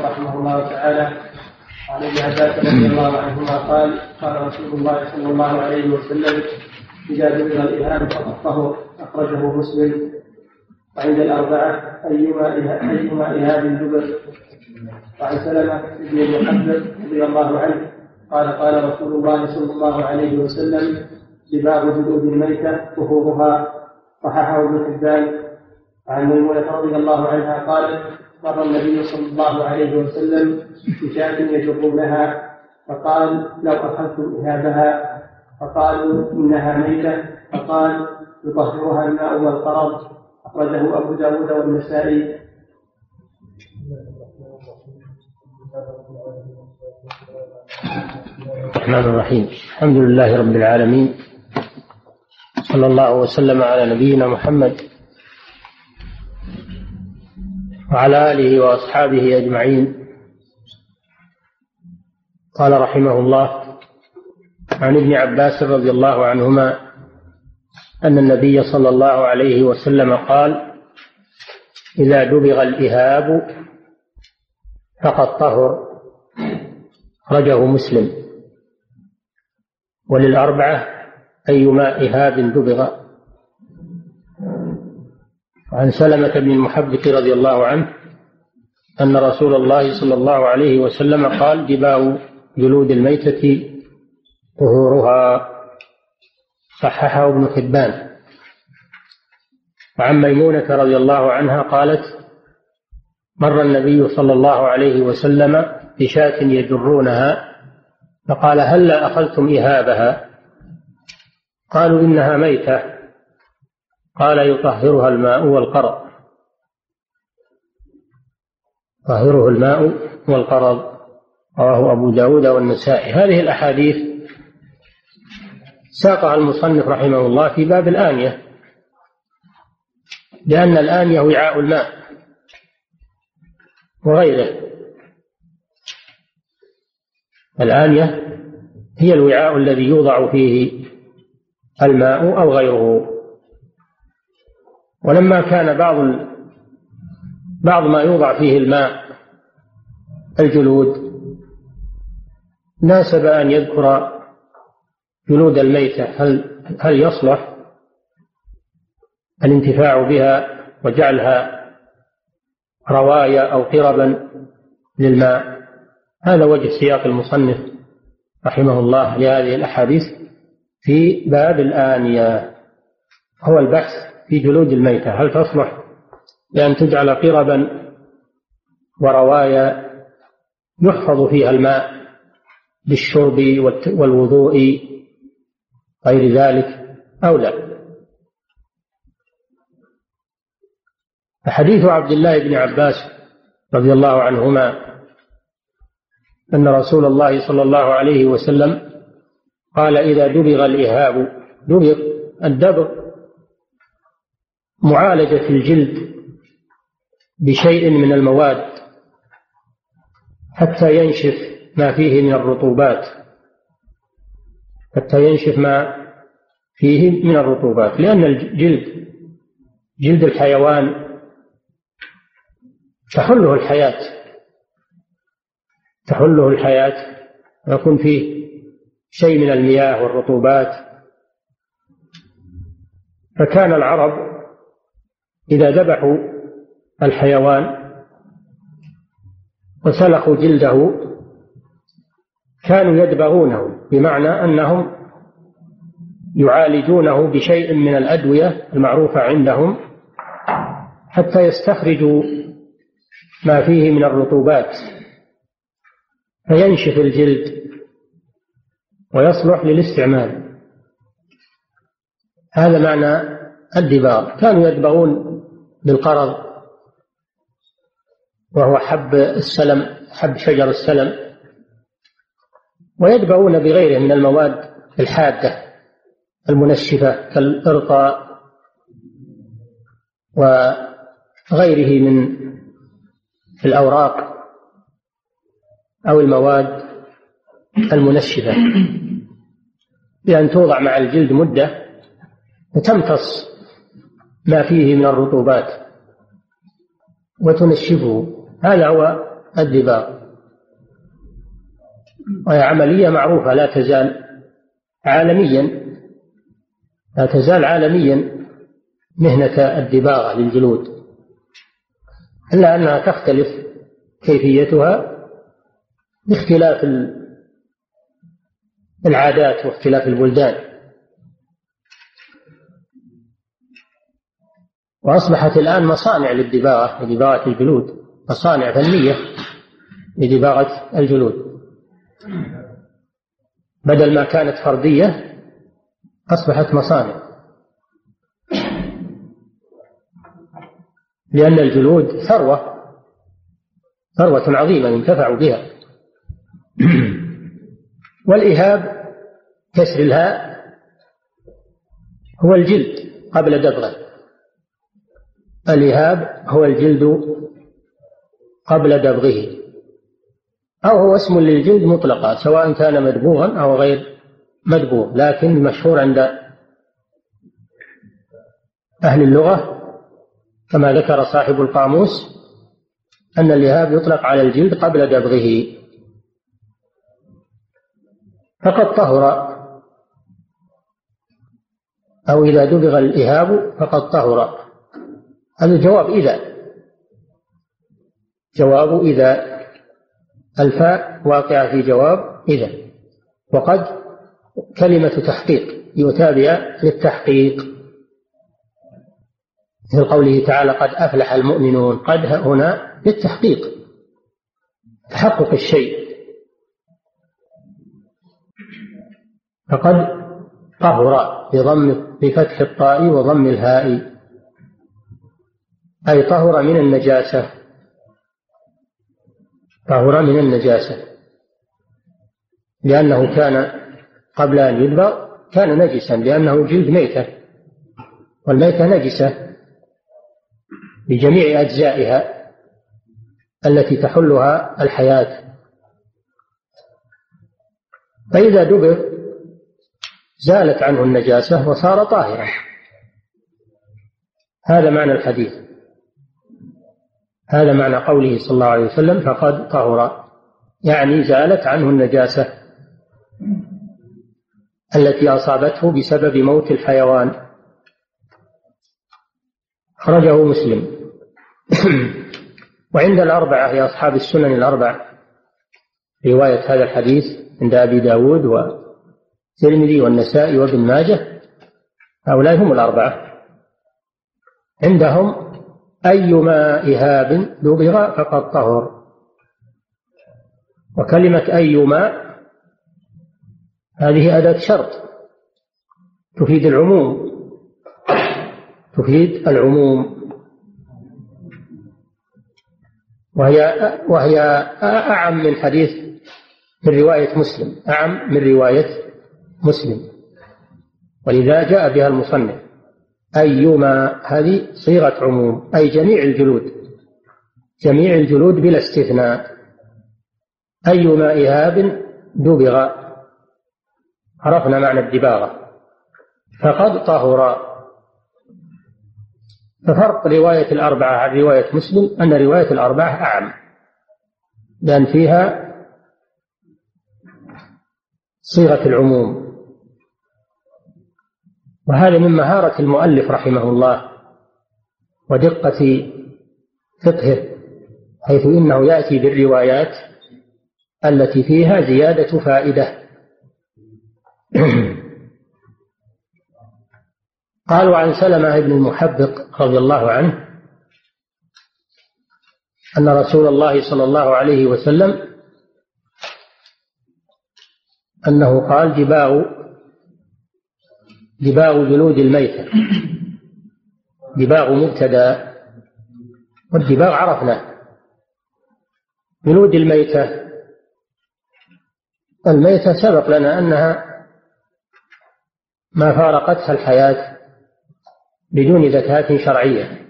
رحمه الله تعالى عن ابن عباس رضي الله عنهما قال قال رسول الله صلى الله عليه وسلم اذا ذكر الإهاب فقد طهر اخرجه مسلم وعند الاربعه ايما ايما اهاب دبر وعن سلمه بن المحبب رضي الله عنه قال قال رسول الله صلى الله عليه وسلم دباغ جلود الميتة طهورها صححه ابن حبان عن ميمونة رضي الله عنها قالت مر النبي صلى الله عليه وسلم بشاة يجرونها فقال لو أخذتم إهابها فقالوا إنها ميتة فقال يطهرها الماء والقرض. أخرجه أبو داود والنسائي. الرحمن الرحيم. الحمد لله رب العالمين. صلى الله وسلم على نبينا محمد وعلى آله وأصحابه أجمعين. قال رحمه الله عن ابن عباس رضي الله عنهما أن النبي صلى الله عليه وسلم قال إذا دبغ الإهاب فقد طهر أخرجه مسلم. وللأربعة أيما إهاب دبغ. وعن سلمة بن المحبك رضي الله عنه أن رسول الله صلى الله عليه وسلم قال دباء جلود الميتة طهورها. صححه ابن حبان. وعن ميمونة رضي الله عنها قالت مر النبي صلى الله عليه وسلم بشاة يجرونها فقال هلا أخذتم إهابها؟ قالوا إنها ميتة. قال يطهرها الماء والقرض. طهره الماء والقرض. رواه أبو داود والنسائي. هذه الأحاديث ساقها المصنف رحمه الله في باب الآنية لأن الآنية وعاء الماء وغيره. الآنية هي الوعاء الذي يوضع فيه الماء أو غيره. ولما كان بعض بعض ما يوضع فيه الماء الجلود ناسب أن يذكر جلود الميتة هل هل يصلح؟ الانتفاع بها وجعلها روايا أو قربا للماء. هذا وجه سياق المصنف رحمه الله لهذه الأحاديث. في باب الآنية هو البحث في جلود الميتة. هل تصلح لأن تجعل قربا وروايا يحفظ فيها الماء بالشرب والوضوء غير ذلك أو لا؟ فحديث عبد الله بن عباس رضي الله عنهما أن رسول الله صلى الله عليه وسلم قال إذا دبغ الإهاب دبغ الدبغ معالجة الجلد بشيء من المواد حتى ينشف ما فيه من الرطوبات حتى ينشف ما فيه من الرطوبات لأن الجلد جلد الحيوان تحله الحياة تحله الحياة ويكون فيه شيء من المياه والرطوبات. فكان العرب إذا ذبحوا الحيوان وسلخوا جلده كانوا يدبغونه بمعنى أنهم يعالجونه بشيء من الأدوية المعروفة عندهم حتى يستخرجوا ما فيه من الرطوبات فينشف الجلد. ويصلح للاستعمال. هذا معنى الدباغ. كانوا يدبغون بالقرض وهو حب السلم حب شجر السلم ويدبغون بغيره من المواد الحادة المنشفة كالإرطاء وغيره من الأوراق أو المواد المنشفة. بأن توضع مع الجلد مدة وتمتص ما فيه من الرطوبات وتنشفه. هذا هو الدباغ. وهي عملية معروفة لا تزال عالميا لا تزال عالميا مهنة الدباغة للجلود. إلا أنها تختلف كيفيتها باختلاف العادات واختلاف البلدان. وأصبحت الآن مصانع للدباغة لدباغة الجلود مصانع فنية لدباغة الجلود. بدل ما كانت فردية أصبحت مصانع. لأن الجلود ثروة ثروة عظيمة ينتفع بها. والإهاب كسر الهاء هو الجلد قبل دبغة. الإهاب هو الجلد قبل دبغه. أو هو اسم للجلد مطلقا سواء كان مدبوغا أو غير مدبوغ لكن المشهور عند أهل اللغة كما ذكر صاحب القاموس أن الإهاب يطلق على الجلد قبل دبغه. فقد طهر. أو إذا دبغ الإهاب فقد طهر. هذا الجواب إذا. جواب إذا. الفاء واقعة في جواب إذا. وقد كلمة تحقيق يتابع للتحقيق. مثل قوله تعالى قد أفلح المؤمنون. قد هنا للتحقيق. تحقق الشيء. فقد طهر بضم بفتح الطاء وضم الهاء أي طهر من النجاسة. طهر من النجاسة. لأنه كان قبل أن يدبر كان نجسا لأنه جلد ميتة والميتة نجسة بجميع أجزائها التي تحلها الحياة. فإذا دبر زالت عنه النجاسة وصار طاهرا. هذا معنى الحديث. هذا معنى قوله صلى الله عليه وسلم فقد طهر. يعني زالت عنه النجاسة التي أصابته بسبب موت الحيوان. أخرجه مسلم. وعند الأربعة هي أصحاب السنن الأربع. رواية هذا الحديث عند أبي داود والترمذي والنسائي وابن ماجه هؤلاء هم الأربعة. عندهم أيما إهاب دبغ فقد طهر. وكلمة أيما هذه أداة شرط. تفيد العموم. تفيد العموم. وهي وهي أعم من حديث من رواية مسلم. أعم من رواية مسلم. ولذا جاء بها المصنف أيما هذه صيغة عموم أي جميع الجلود جميع الجلود بلا استثناء أيما إهاب دبغ عرفنا معنى الدباغة فقد طهر. ففرق رواية الأربعة عن رواية مسلم أن رواية الأربعة أعم لأن فيها صيغة العموم. وهذا من مهارة المؤلف رحمه الله ودقة فقهه حيث إنه يأتي بالروايات التي فيها زيادة فائدة. قال وعن سلمة بن المحبق رضي الله عنه أن رسول الله صلى الله عليه وسلم أنه قال جباء دباغ جلود الميتة. دباغ مبتدأ والدباغ عرفناه. جلود الميتة. الميتة سبق لنا أنها ما فارقتها الحياة بدون زكاة شرعية.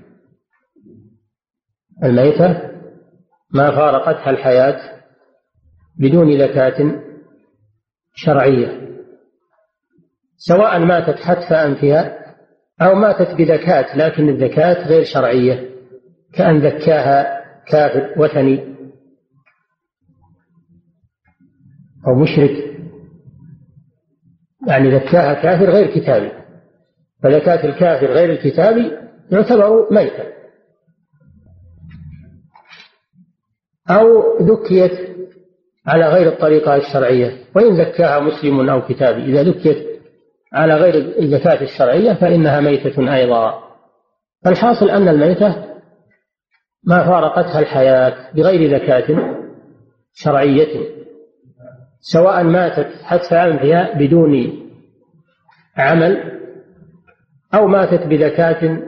الميتة ما فارقتها الحياة بدون زكاة شرعية. سواء ماتت حتف أنفها أو ماتت بذكاة لكن الذكاة غير شرعية كأن ذكاها كافر وثني أو مشرك. يعني ذكاها كافر غير كتابي فزكاة الكافر غير الكتابي يعتبر ميتا. أو ذكيت على غير الطريقة الشرعية وإن زكاها مسلم أو كتابي إذا ذكيت على غير الزكاة الشرعية فإنها ميتة أيضا. فالحاصل أن الميتة ما فارقتها الحياة بغير زكاة شرعية سواء ماتت حتى أنفها بدون عمل أو ماتت بزكاة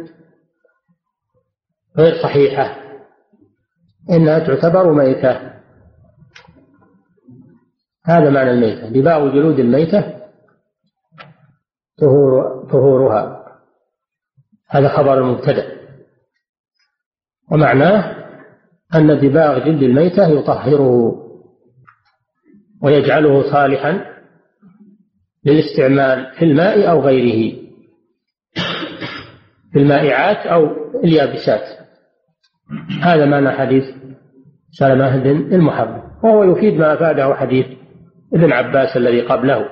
غير صحيحة. إنها تعتبر ميتة. هذا معنى الميتة. دباغ جلود الميتة طهور طهورها. هذا خبر المبتدأ ومعناه أن دباغ جلد الميتة يطهره ويجعله صالحا للاستعمال في الماء أو غيره. في المائعات أو اليابسات. هذا معنى حديث سلمة بن المحرم. وهو يفيد ما أفاده حديث ابن عباس الذي قبله.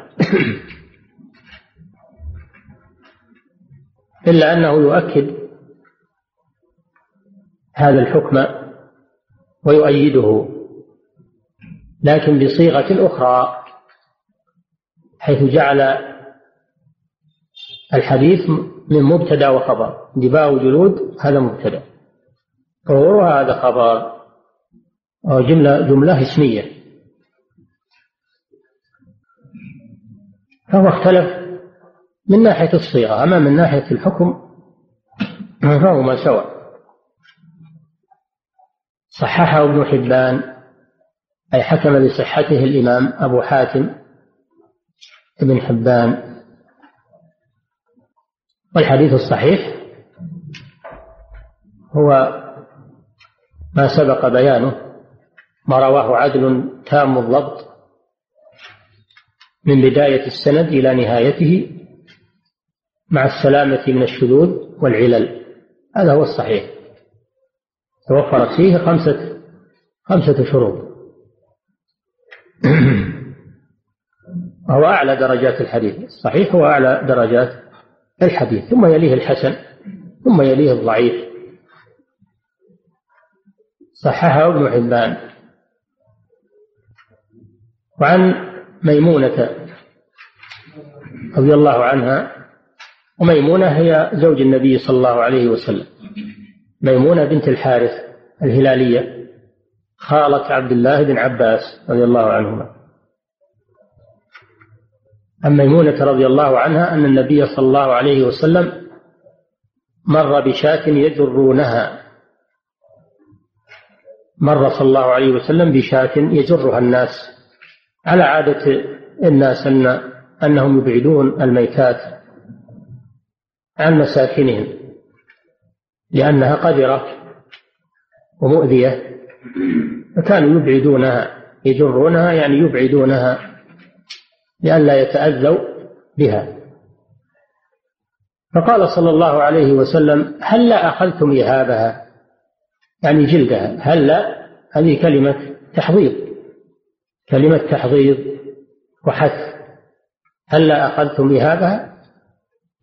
إلا أنه يؤكد هذا الحكم ويؤيده لكن بصيغة أخرى حيث جعل الحديث من مبتدا وخبر. دباء جلود هذا مبتدا. ظهورها هذا خبر جملة جملة اسمية. فهو اختلف من ناحية الصيغة أما من ناحية الحكم فهما سواء صححه ابن حبان أي حكم بصحته الإمام أبو حاتم ابن حبان. والحديث الصحيح هو ما سبق بيانه ما رواه عدل تام الضبط من بداية السند إلى نهايته. مع السلامة من الشذوذ والعلل. هذا هو الصحيح. توفرت فيه خمسة خمسة شروط. وهو أعلى درجات الحديث. الصحيح هو أعلى درجات الحديث. ثم يليه الحسن ثم يليه الضعيف. صححه ابن حبان. وعن ميمونة رضي الله عنها وميمونة هي زوج النبي صلى الله عليه وسلم. ميمونة بنت الحارث الهلالية خالة عبد الله بن عباس رضي الله عنهما. عن ميمونة رضي الله عنها أن النبي صلى الله عليه وسلم مر بشاة يجرونها. مر صلى الله عليه وسلم بشاة يجرها الناس. على عادة الناس أن أنهم يبعدون الميتات. عن مساكنهم لأنها قذرة ومؤذية فكانوا يبعدونها يجرونها يعني يبعدونها لئلا يتأذوا بها. فقال صلى الله عليه وسلم هل لا أخذتم إهابها يعني جلدها هل لا؟ هذه كلمة تحضيض كلمة تحضيض وحث. هل لا أخذتم إهابها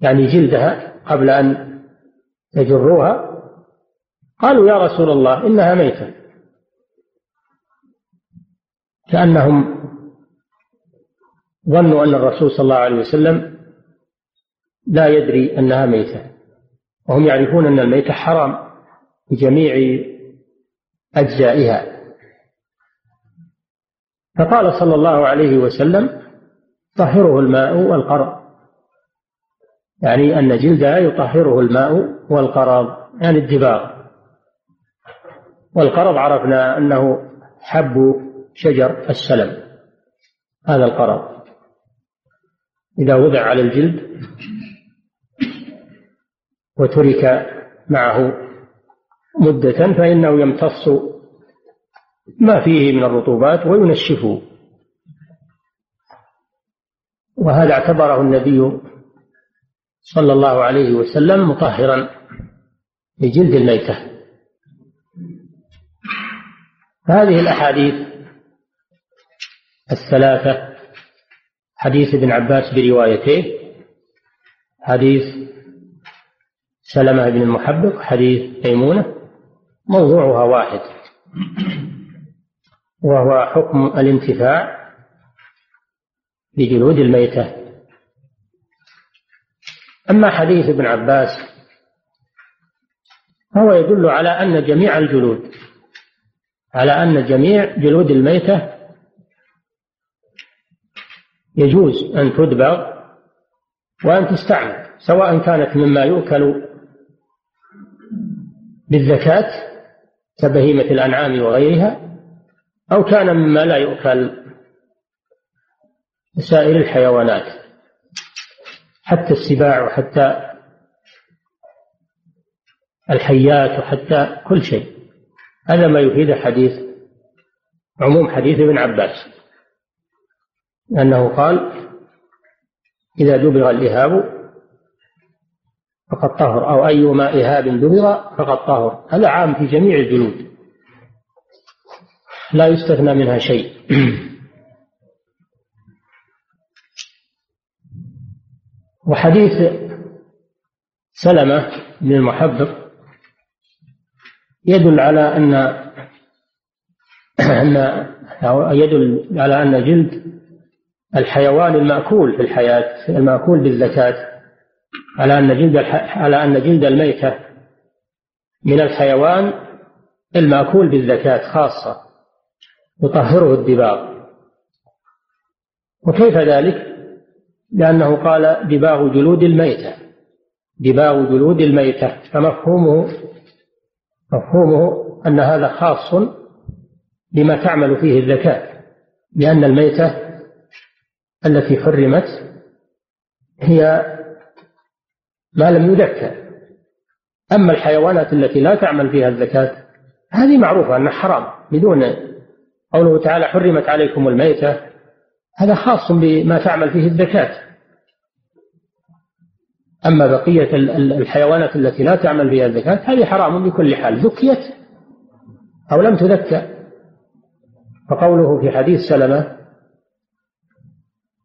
يعني جلدها قبل أن يجروها. قالوا يا رسول الله إنها ميتة. كأنهم ظنوا أن الرسول صلى الله عليه وسلم لا يدري أنها ميتة. وهم يعرفون أن الميتة حرام بجميع أجزائها. فقال صلى الله عليه وسلم طهره الماء والقرض يعني أن جلدها يطهره الماء والقرض يعني الدباغ. والقرض عرفنا أنه حب شجر السلم هذا القرض. إذا وضع على الجلد وترك معه مدة فإنه يمتص ما فيه من الرطوبات وينشفه. وهذا اعتبره النبي صلى الله عليه وسلم مطهرا لجلد الميتة. هذه الأحاديث الثلاثة حديث ابن عباس بروايتيه حديث سلمة بن المحبب حديث ميمونة موضوعها واحد وهو حكم الانتفاع بجلود الميتة. أما حديث ابن عباس فهو يدل على أن جميع الجلود على أن جميع جلود الميتة يجوز أن تدبغ وأن تستعمل سواء كانت مما يؤكل بالزكاة كبهيمة الأنعام وغيرها أو كان مما لا يؤكل سائر الحيوانات. حتى السباع وحتى الحيات وحتى كل شيء. هذا ما يفيد حديث عموم حديث ابن عباس. أنه قال إذا دبغ الإهاب فقد طهر أو أيما إهاب دبغ فقد طهر. هذا عام في جميع الجلود لا يستثنى منها شيء. وحديث سلمة بن المحبب يدل على أن أن يدل على أن جلد الحيوان المأكول في الحياة المأكول بالزكاة على أن جلد على أن جلد الميتة من الحيوان المأكول بالزكاة خاصة يطهره الدباغ وكيف ذلك؟ لأنه قال دباغ جلود الميتة. دباغ جلود الميتة. فمفهومه مفهومه أن هذا خاص بما تعمل فيه الزكاة لأن الميتة التي حرمت هي ما لم يذكى أما الحيوانات التي لا تعمل فيها الزكاة هذه معروفة أنها حرام بدون قوله تعالى حرمت عليكم الميتة. هذا خاص بما تعمل فيه الزكاة أما بقية الحيوانات التي لا تعمل فيها الزكاة هذه حرام بكل حال. ذكيت أو لم تذكى فقوله في حديث سلمة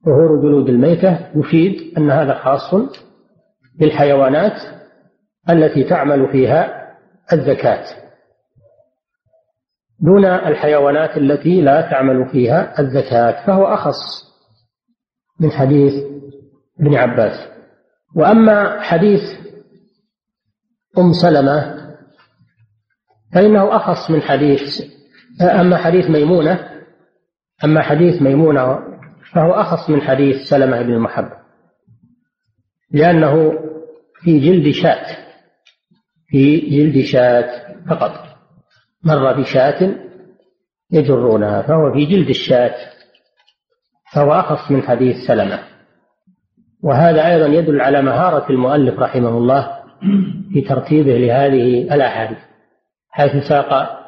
ظهور جلود الميتة يفيد أن هذا خاص بالحيوانات التي تعمل فيها الزكاة دون الحيوانات التي لا تعمل فيها الزكاة فهو أخص من حديث ابن عباس. وأما حديث أم سلمة فإنه أخص من حديث أما حديث ميمونة أما حديث ميمونة فهو أخص من حديث سلمة بن المحب. لأنه في جلد شاة في جلد شاة فقط. مر بشاة يجرونها فهو في جلد الشاة فهو أخص من حديث سلمة. وهذا أيضا يدل على مهارة المؤلف رحمه الله في ترتيبه لهذه الأحاديث حيث ساق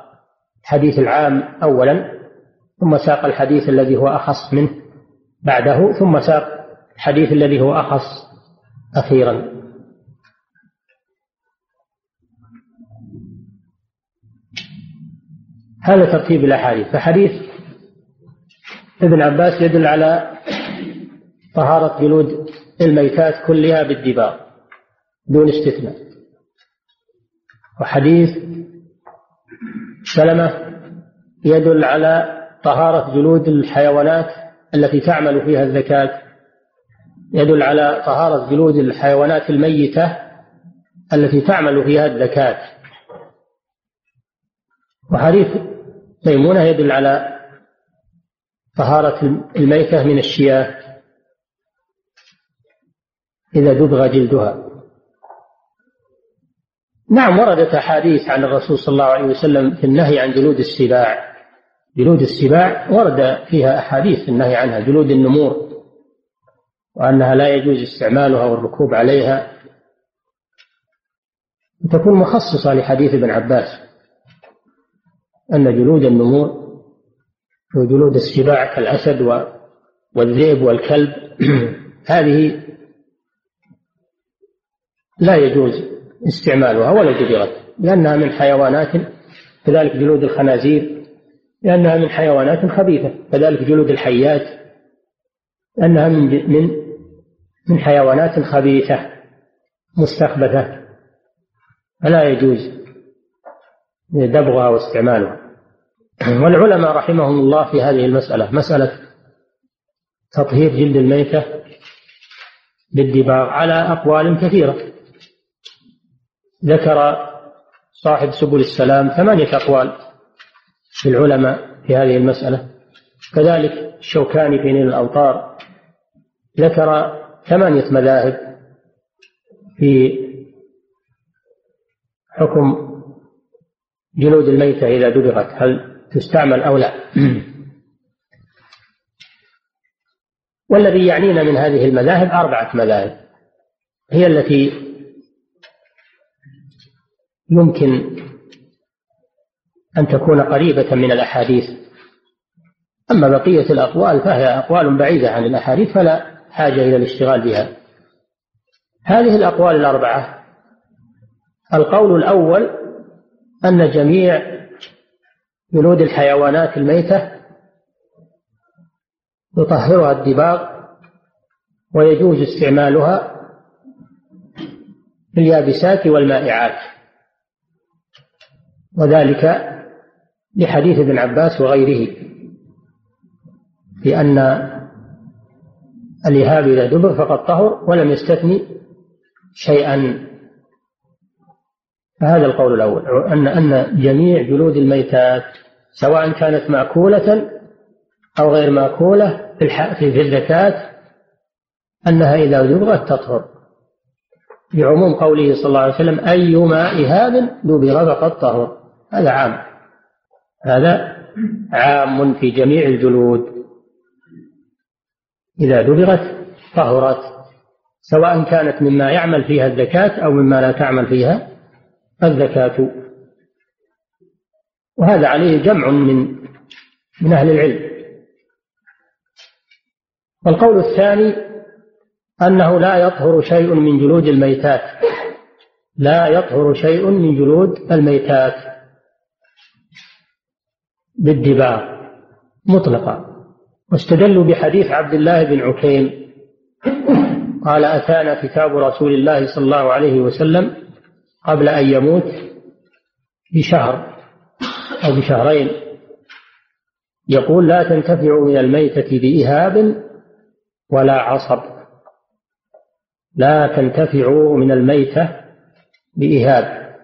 الحديث العام أولا ثم ساق الحديث الذي هو أخص منه بعده ثم ساق الحديث الذي هو أخص أخيرا. هذا ترتيب الأحاديث. فحديث ابن عباس يدل على طهارة جلود الميتات كلها بالدباغ دون استثناء. وحديث سلمة يدل على طهارة جلود الحيوانات التي تعمل فيها الزكاة. يدل على طهارة جلود الحيوانات الميتة التي تعمل فيها الزكاة. وحديث ميمونة يدل على طهارة الميتة من الشياه إذا دبغ جلدها. نعم وردت أحاديث عن الرسول صلى الله عليه وسلم في النهي عن جلود السباع. جلود السباع ورد فيها أحاديث النهي عنها جلود النمور وأنها لا يجوز استعمالها والركوب عليها. تكون مخصصة لحديث ابن عباس. أن جلود النمور وجلود السباع كالأسد والذئب والكلب هذه لا يجوز استعمالها ولا دبغت لأنها من حيوانات كذلك جلود الخنازير لأنها من حيوانات خبيثة كذلك جلود الحيات لأنها من من من حيوانات خبيثة مستخبثة فلا يجوز دبغها واستعمالها. والعلماء رحمهم الله في هذه المسألة مسألة تطهير جلد الميتة بالدباغ على أقوال كثيرة. ذكر صاحب سبل السلام ثمانية أقوال للعلماء في هذه المسألة. كذلك الشوكاني في نيل الأوطار ذكر ثمانية مذاهب في حكم جلود الميتة إذا دبغت هل تستعمل أو لا. والذي يعنينا من هذه المذاهب أربعة مذاهب. هي التي يمكن أن تكون قريبة من الأحاديث. أما بقية الأقوال فهي أقوال بعيدة عن الأحاديث فلا حاجة إلى الاشتغال بها. هذه الأقوال الأربعة. القول الأول أن جميع جلود الحيوانات الميتة يطهرها الدباغ ويجوز استعمالها في اليابسات والمائعات. وذلك لحديث ابن عباس وغيره بأن الإهاب إذا دبر فقد طهر ولم يستثني شيئا. فهذا القول الأول. أن أن جميع جلود الميتات سواء كانت مأكولة أو غير مأكولة في الزكاة أنها إذا دبغت تطهر. لعموم قوله صلى الله عليه وسلم أيما إهاب دبغ فقد طهر. هذا عام. هذا عام في جميع الجلود. إذا دبغت طهرت. سواء كانت مما يعمل فيها الزكاة أو مما لا تعمل فيها الزكاة. وهذا عليه جمع من من أهل العلم. والقول الثاني أنه لا يطهر شيء من جلود الميتات. لا يطهر شيء من جلود الميتات. بالدباغ. مطلقا. واستدلوا بحديث عبد الله بن عكيم. قال أتانا كتاب رسول الله صلى الله عليه وسلم قبل أن يموت بشهر أو بشهرين. يقول لا تنتفع من الميتة بإهاب ولا عصب. لا تنتفع من الميتة بإهاب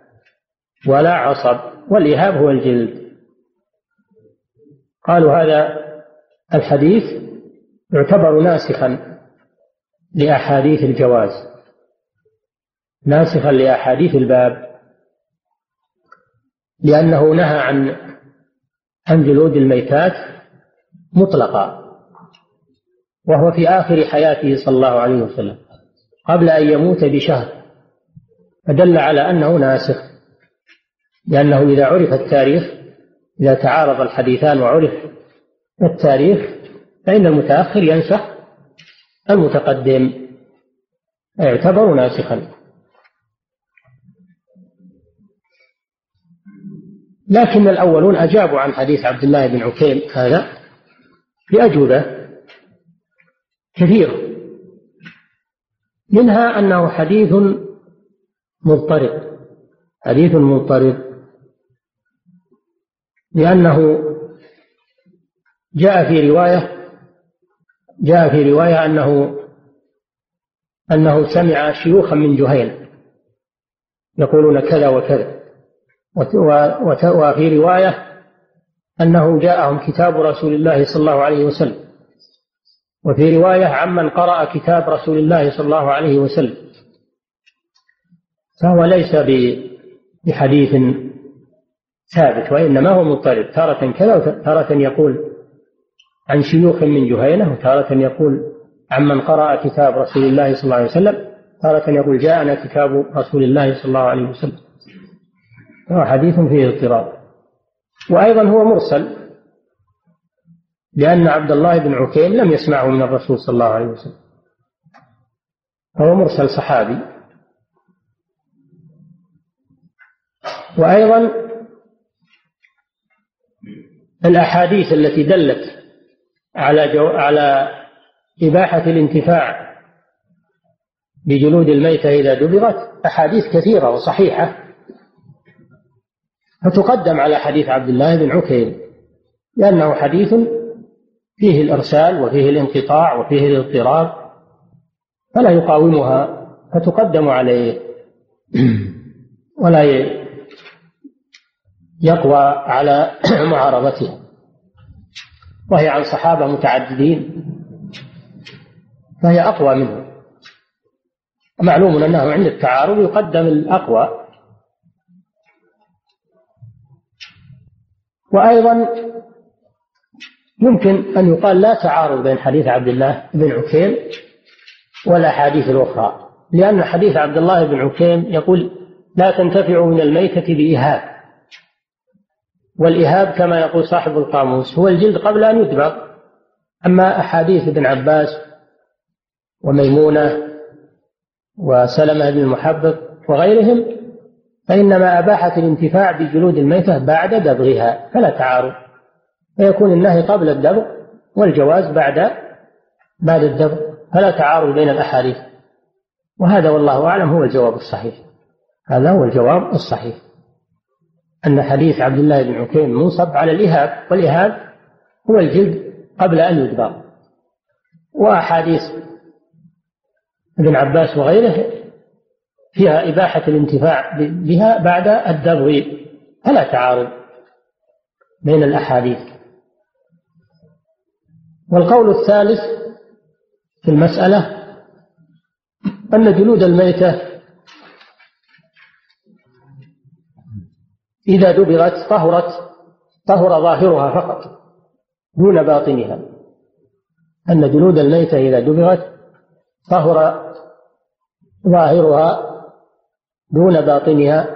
ولا عصب. والإهاب هو الجلد. قالوا هذا الحديث يعتبر ناسخا لأحاديث الجواز. ناسخا لأحاديث الباب لأنه نهى عن عن جلود الميتات مطلقا وهو في آخر حياته صلى الله عليه وسلم قبل أن يموت بشهر فدل على أنه ناسخ لأنه إذا عرف التاريخ إذا تعارض الحديثان وعرف التاريخ فإن المتأخر ينسخ المتقدم يعتبر ناسخا. لكن الأولون أجابوا عن حديث عبد الله بن عكيم هذا بأجوبة كثيرة منها أنه حديث مضطرب حديث مضطرب لأنه جاء في رواية جاء في رواية أنه أنه سمع شيوخا من جهينة يقولون كذا وكذا. وفي رواية أنه جاءهم كتاب رسول الله صلى الله عليه وسلم. وفي رواية عمن قرأ كتاب رسول الله صلى الله عليه وسلم. فهو ليس بحديث ثابت وإنما هو مضطرب. تارة كذا وتارة يقول عن شيوخ من جهينة وتارة يقول عمن قرأ كتاب رسول الله صلى الله عليه وسلم تارة يقول جاءنا كتاب رسول الله صلى الله عليه وسلم. هو حديث فيه اضطراب. وأيضا هو مرسل لأن عبد الله بن عكيم لم يسمعه من الرسول صلى الله عليه وسلم. فهو مرسل صحابي. وأيضا الأحاديث التي دلت على جو على إباحة الانتفاع بجلود الميتة إذا دبغت أحاديث كثيرة وصحيحة. فتقدم على حديث عبد الله بن عكيم لأنه حديث فيه الإرسال وفيه الانقطاع وفيه الاضطراب فلا يقاومها فتقدم عليه. ولا يقوى على معارضتها. وهي عن صحابة متعددين فهي أقوى منه. معلوم أنه عند التعارض يقدم الأقوى وأيضا يمكن أن يقال لا تعارض بين حديث عبد الله بن عكيم والأحاديث الأخرى لأن حديث عبد الله بن عكيم يقول لا تنتفع من الميتة بإهاب والإهاب كما يقول صاحب القاموس هو الجلد قبل أن يدبغ أما أحاديث ابن عباس وميمونة وسلمة بن المحبب وغيرهم فإنما أباحت الانتفاع بجلود الميتة بعد دبغها فلا تعارض. فيكون النهي قبل الدبغ والجواز بعد بعد الدبغ فلا تعارض بين الأحاديث. وهذا والله أعلم هو الجواب الصحيح. هذا هو الجواب الصحيح. أن حديث عبد الله بن عكيم منصب على الإهاب والإهاب هو الجلد قبل أن يدبر وأحاديث ابن عباس وغيره فيها إباحة الانتفاع بها بعد الدبغ فلا تعارض بين الأحاديث. والقول الثالث في المسألة أن جلود الميتة إذا دبغت طهرت طهر ظاهرها فقط دون باطنها. أن جلود الميتة إذا دبغت طهر ظاهرها دون باطنها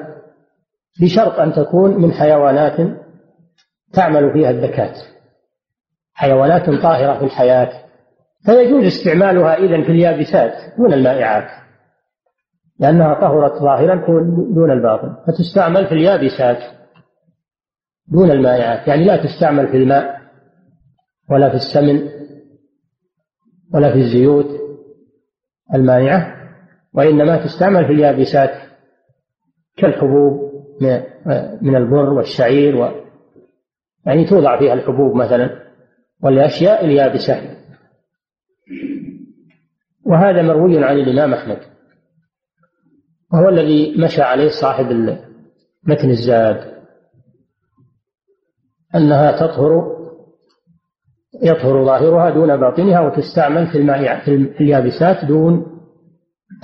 بشرط أن تكون من حيوانات تعمل فيها الذكاة حيوانات طاهرة في الحياة. فيجوز استعمالها إذن في اليابسات دون المائعات. لأنها طهرت ظاهرا دون الباطن. فتستعمل في اليابسات دون المائعات. يعني لا تستعمل في الماء ولا في السمن ولا في الزيوت المائعة وإنما تستعمل في اليابسات. كالحبوب من البر والشعير و يعني توضع فيها الحبوب مثلا والأشياء اليابسة. وهذا مروي عن الإمام أحمد وهو الذي مشى عليه صاحب متن الزاد أنها تطهر يطهر ظاهرها دون باطنها وتستعمل في المائع في اليابسات دون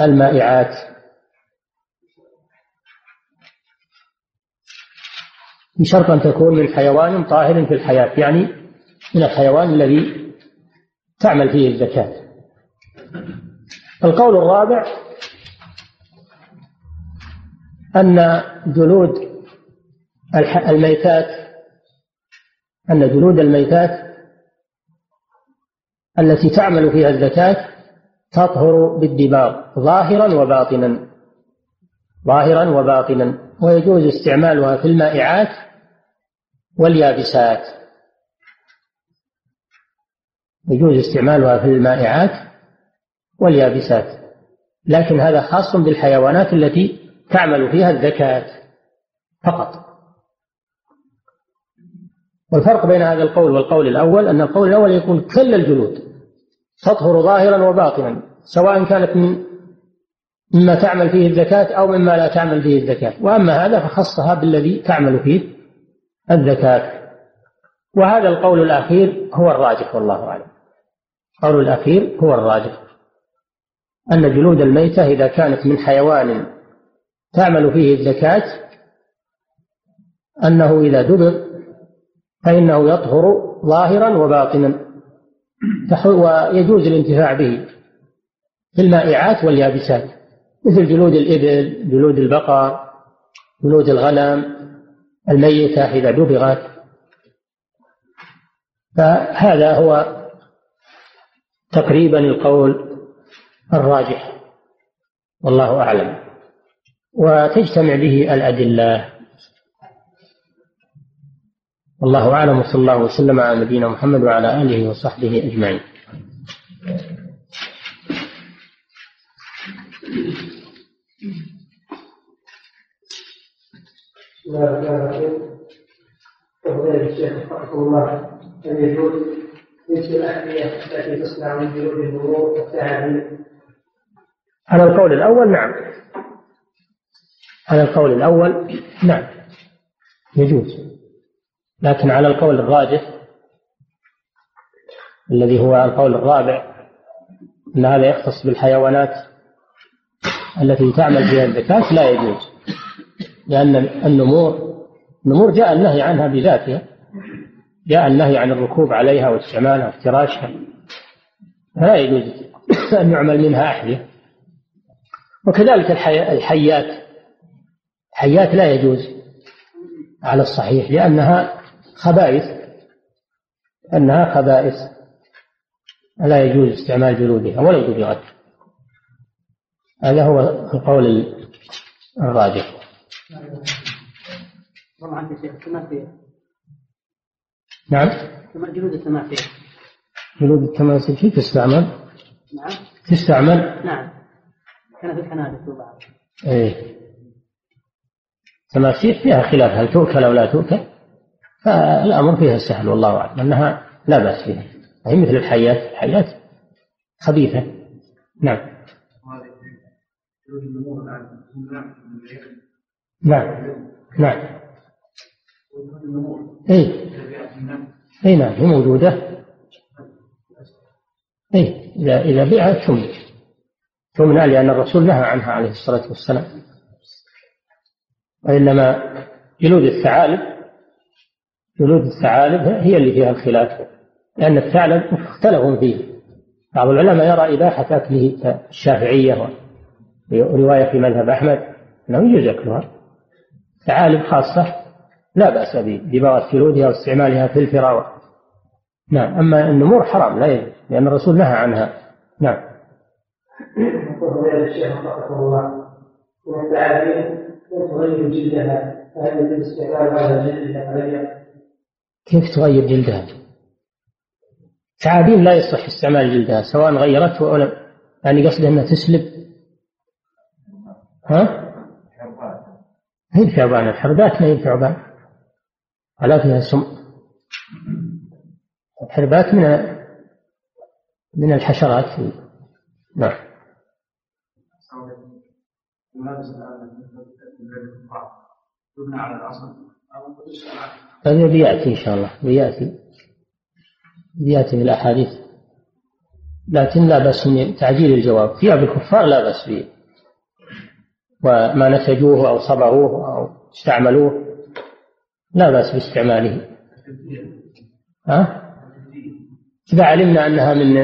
المائعات. بشرط أن تكون من حيوان طاهر في الحياة يعني من الحيوان الذي تعمل فيه الزكاة. القول الرابع أن جلود الميتات أن جلود الميتات التي تعمل فيها الزكاة تطهر بالدباغ ظاهرا وباطنا ظاهرا وباطنا ويجوز استعمالها في المائعات واليابسات. يجوز استعمالها في المائعات واليابسات لكن هذا خاص بالحيوانات التي تعمل فيها الزكاة فقط. والفرق بين هذا القول والقول الأول أن القول الأول يكون كل الجلود تطهر ظاهرا وباطنا سواء كانت من مما تعمل فيه الزكاة أو مما لا تعمل فيه الزكاة وأما هذا فخصها بالذي تعمل فيه الزكاة. وهذا القول الأخير هو الراجح والله أعلم. القول الأخير هو الراجح. أن جلود الميتة إذا كانت من حيوان تعمل فيه الزكاة أنه إذا دبر فإنه يطهر ظاهرا وباطنا. ويجوز الانتفاع به في المائعات واليابسات مثل جلود الإبل جلود البقر جلود الغنم. الميتة إذا دبغت. فهذا هو تقريبا القول الراجح والله أعلم. وتجتمع به الأدلة. والله أعلم وصلى الله وسلم على نبينا محمد وعلى آله وصحبه أجمعين. الشيخ رحمه الله. يجوز لبس الأحذية التي تصنع من جلود النمور على القول الأول نعم. على القول الأول نعم. يجوز. لكن على القول الراجح الذي هو القول الرابع أن هذا يختص بالحيوانات التي تعمل فيها الزكاة لا يجوز. لأن النمور النمور جاء النهي عنها بذاتها. جاء النهي عن الركوب عليها واستعمالها وافتراشها فلا يجوز أن يعمل منها أحذية. وكذلك الحيات. الحيات لا يجوز على الصحيح لأنها خبائث. أنها خبائث. لا يجوز استعمال جلودها ولو دبغت هذا هو القول الراجح. طبعا يا شيخ التماثيل نعم. جلود التماثيل. جلود التماثيل كيف تستعمل؟ نعم. تستعمل؟ نعم. كان في الكنادة وبعض إيه. تماثيل فيها خلاف هل تؤكل أو لا تؤكل؟ فالأمر فيها سهل والله أعلم انها لا بأس فيها. هي مثل الحيات الحيات خبيثة. نعم. نعم نعم اي اي نعم هي موجودة. اي إذا إذا بيعت تمنع تمنع لأن الرسول نهى عنها عليه الصلاة والسلام. وإنما جلود الثعالب جلود الثعالب هي اللي فيها الخلاف لأن الثعلب اختلفوا فيه. بعض العلماء يرى إباحة أكله كالشافعيه ورواية في مذهب أحمد أنه يجوز أكلها. ثعالب خاصة لا بأس ببغض جلودها واستعمالها في الفراوة نعم أما النمور حرام لا يجوز لأن الرسول نهى عنها نعم الشيخ الله التعابين تغير جلدها عليها؟ كيف تغير جلدها؟ تعابين لا يصح استعمال جلدها سواء غيرته أو لم يعني قصده أنها تسلب ها؟ هي الثعبان الحربات ما هي الثعبان ولا فيها سم الحربات من من الحشرات. نعم. هذا بيأتي إن شاء الله. بيأتي بيأتي في الأحاديث لكن لا بأس من تعجيل الجواب. ثياب الكفار لا بأس به وما نسجوه أو صبغوه أو استعملوه لا بأس باستعماله. ها؟ إذا علمنا أنها من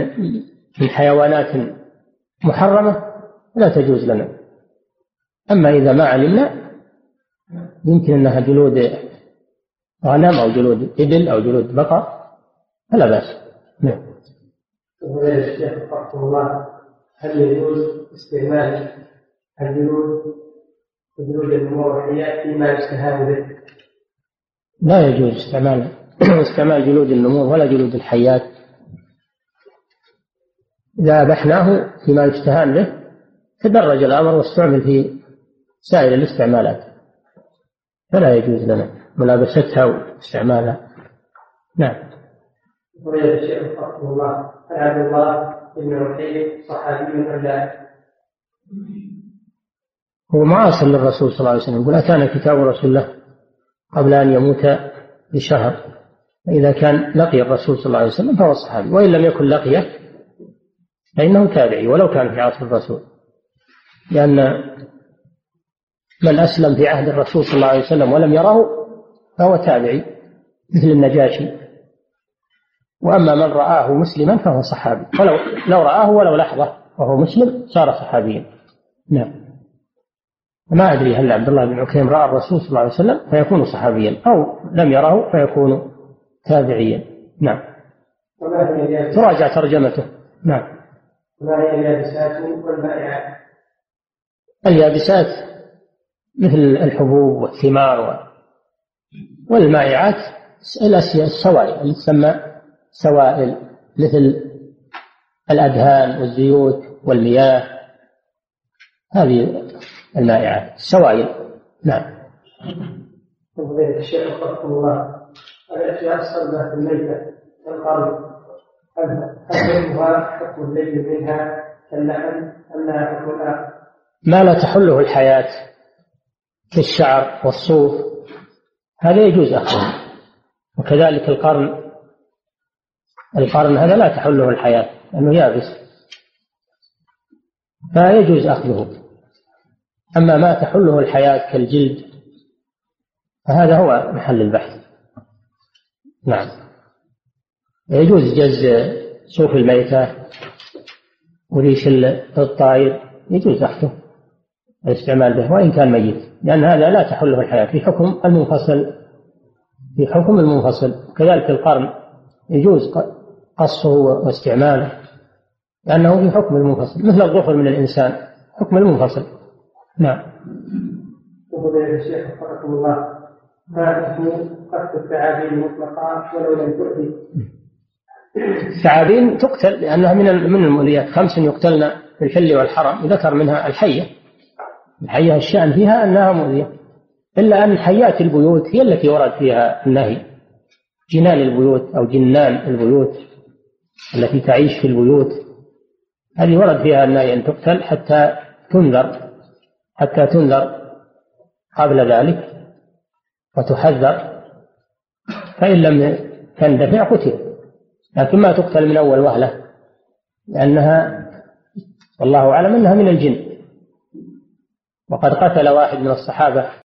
من حيوانات محرمة لا تجوز لنا. أما إذا ما علمنا يمكن أنها جلود غنم أو جلود إبل أو جلود بقر فلا بأس. نعم. هل يجوز استعمال الجلود جلود المروحيات فيما يستهان به. لا يجوز استعمال استعمال جلود النمور ولا جلود الحيات. إذا أبحناه فيما يستهان به تدرج الأمر واستعمل في سائر الاستعمالات. فلا يجوز لنا ملابستها واستعمالها. نعم. فضيلة الشيخ رحمه الله عن عبد الله بن رحيم صحابي لا؟ هو معاصر للرسول صلى الله عليه وسلم يقول أتانا كتاب رسول الله قبل أن يموت بشهر. فإذا كان لقي الرسول صلى الله عليه وسلم فهو صحابي وإن لم يكن لقيه فإنه تابعي ولو كان في عصر الرسول. لأن من أسلم في عهد الرسول صلى الله عليه وسلم ولم يره فهو تابعي مثل النجاشي. وأما من رآه مسلما فهو صحابي. ولو لو رآه ولو لحظة وهو مسلم صار صحابيا. نعم. ما أدري هل عبد الله بن عكيم رأى الرسول صلى الله عليه وسلم فيكون صحابيا أو لم يره فيكون تابعيا نعم؟ تراجع ترجمته نعم هي اليابسات والمائعات؟ اليابسات مثل الحبوب والثمار والمائعات السوائل اللي تسمى سوائل مثل الأدهان والزيوت والمياه هذه المائعات السوائل نعم. فضيلة الشيخ وفقكم الله. الصلبة في الميتة كالقرن هل هل حكمها حكم الليل منها كاللحم أم لها حكم آخر؟ ما لا تحله الحياة كالشعر والصوف. هذا يجوز أخذه. وكذلك القرن. القرن هذا لا تحله الحياة لأنه يابس. فيجوز أخذه. أما ما تحله الحياة كالجلد فهذا هو محل البحث. نعم. يجوز جز صوف الميتة وريش الطائر يجوز أخذه الاستعمال به وإن كان ميت. لأن هذا لا تحله الحياة في حكم المنفصل في حكم المنفصل. كذلك القرن يجوز قصه واستعماله لأنه في حكم المنفصل مثل الظفر من الإنسان حكم المنفصل. نعم. فضيلة الشيخ وفقكم الله. ما حكم قتل الثعابين المطلقة ولو لم تؤذي؟ الثعابين تقتل لأنها من من المؤذيات. خمس يقتلن في الحل والحرم. ذكر منها الحية. الحية الشأن فيها أنها مؤذية. إلا أن حيات البيوت هي التي ورد فيها النهي. جنان البيوت أو جنان البيوت التي تعيش في البيوت. هذه ورد فيها النهي أن تقتل حتى تنذر. حتى تنذر قبل ذلك وتحذر فإن لم تندفع قتل. لكن ما تقتل من أول وهلة لأنها والله أعلم أنها من الجن. وقد قتل واحد من الصحابة.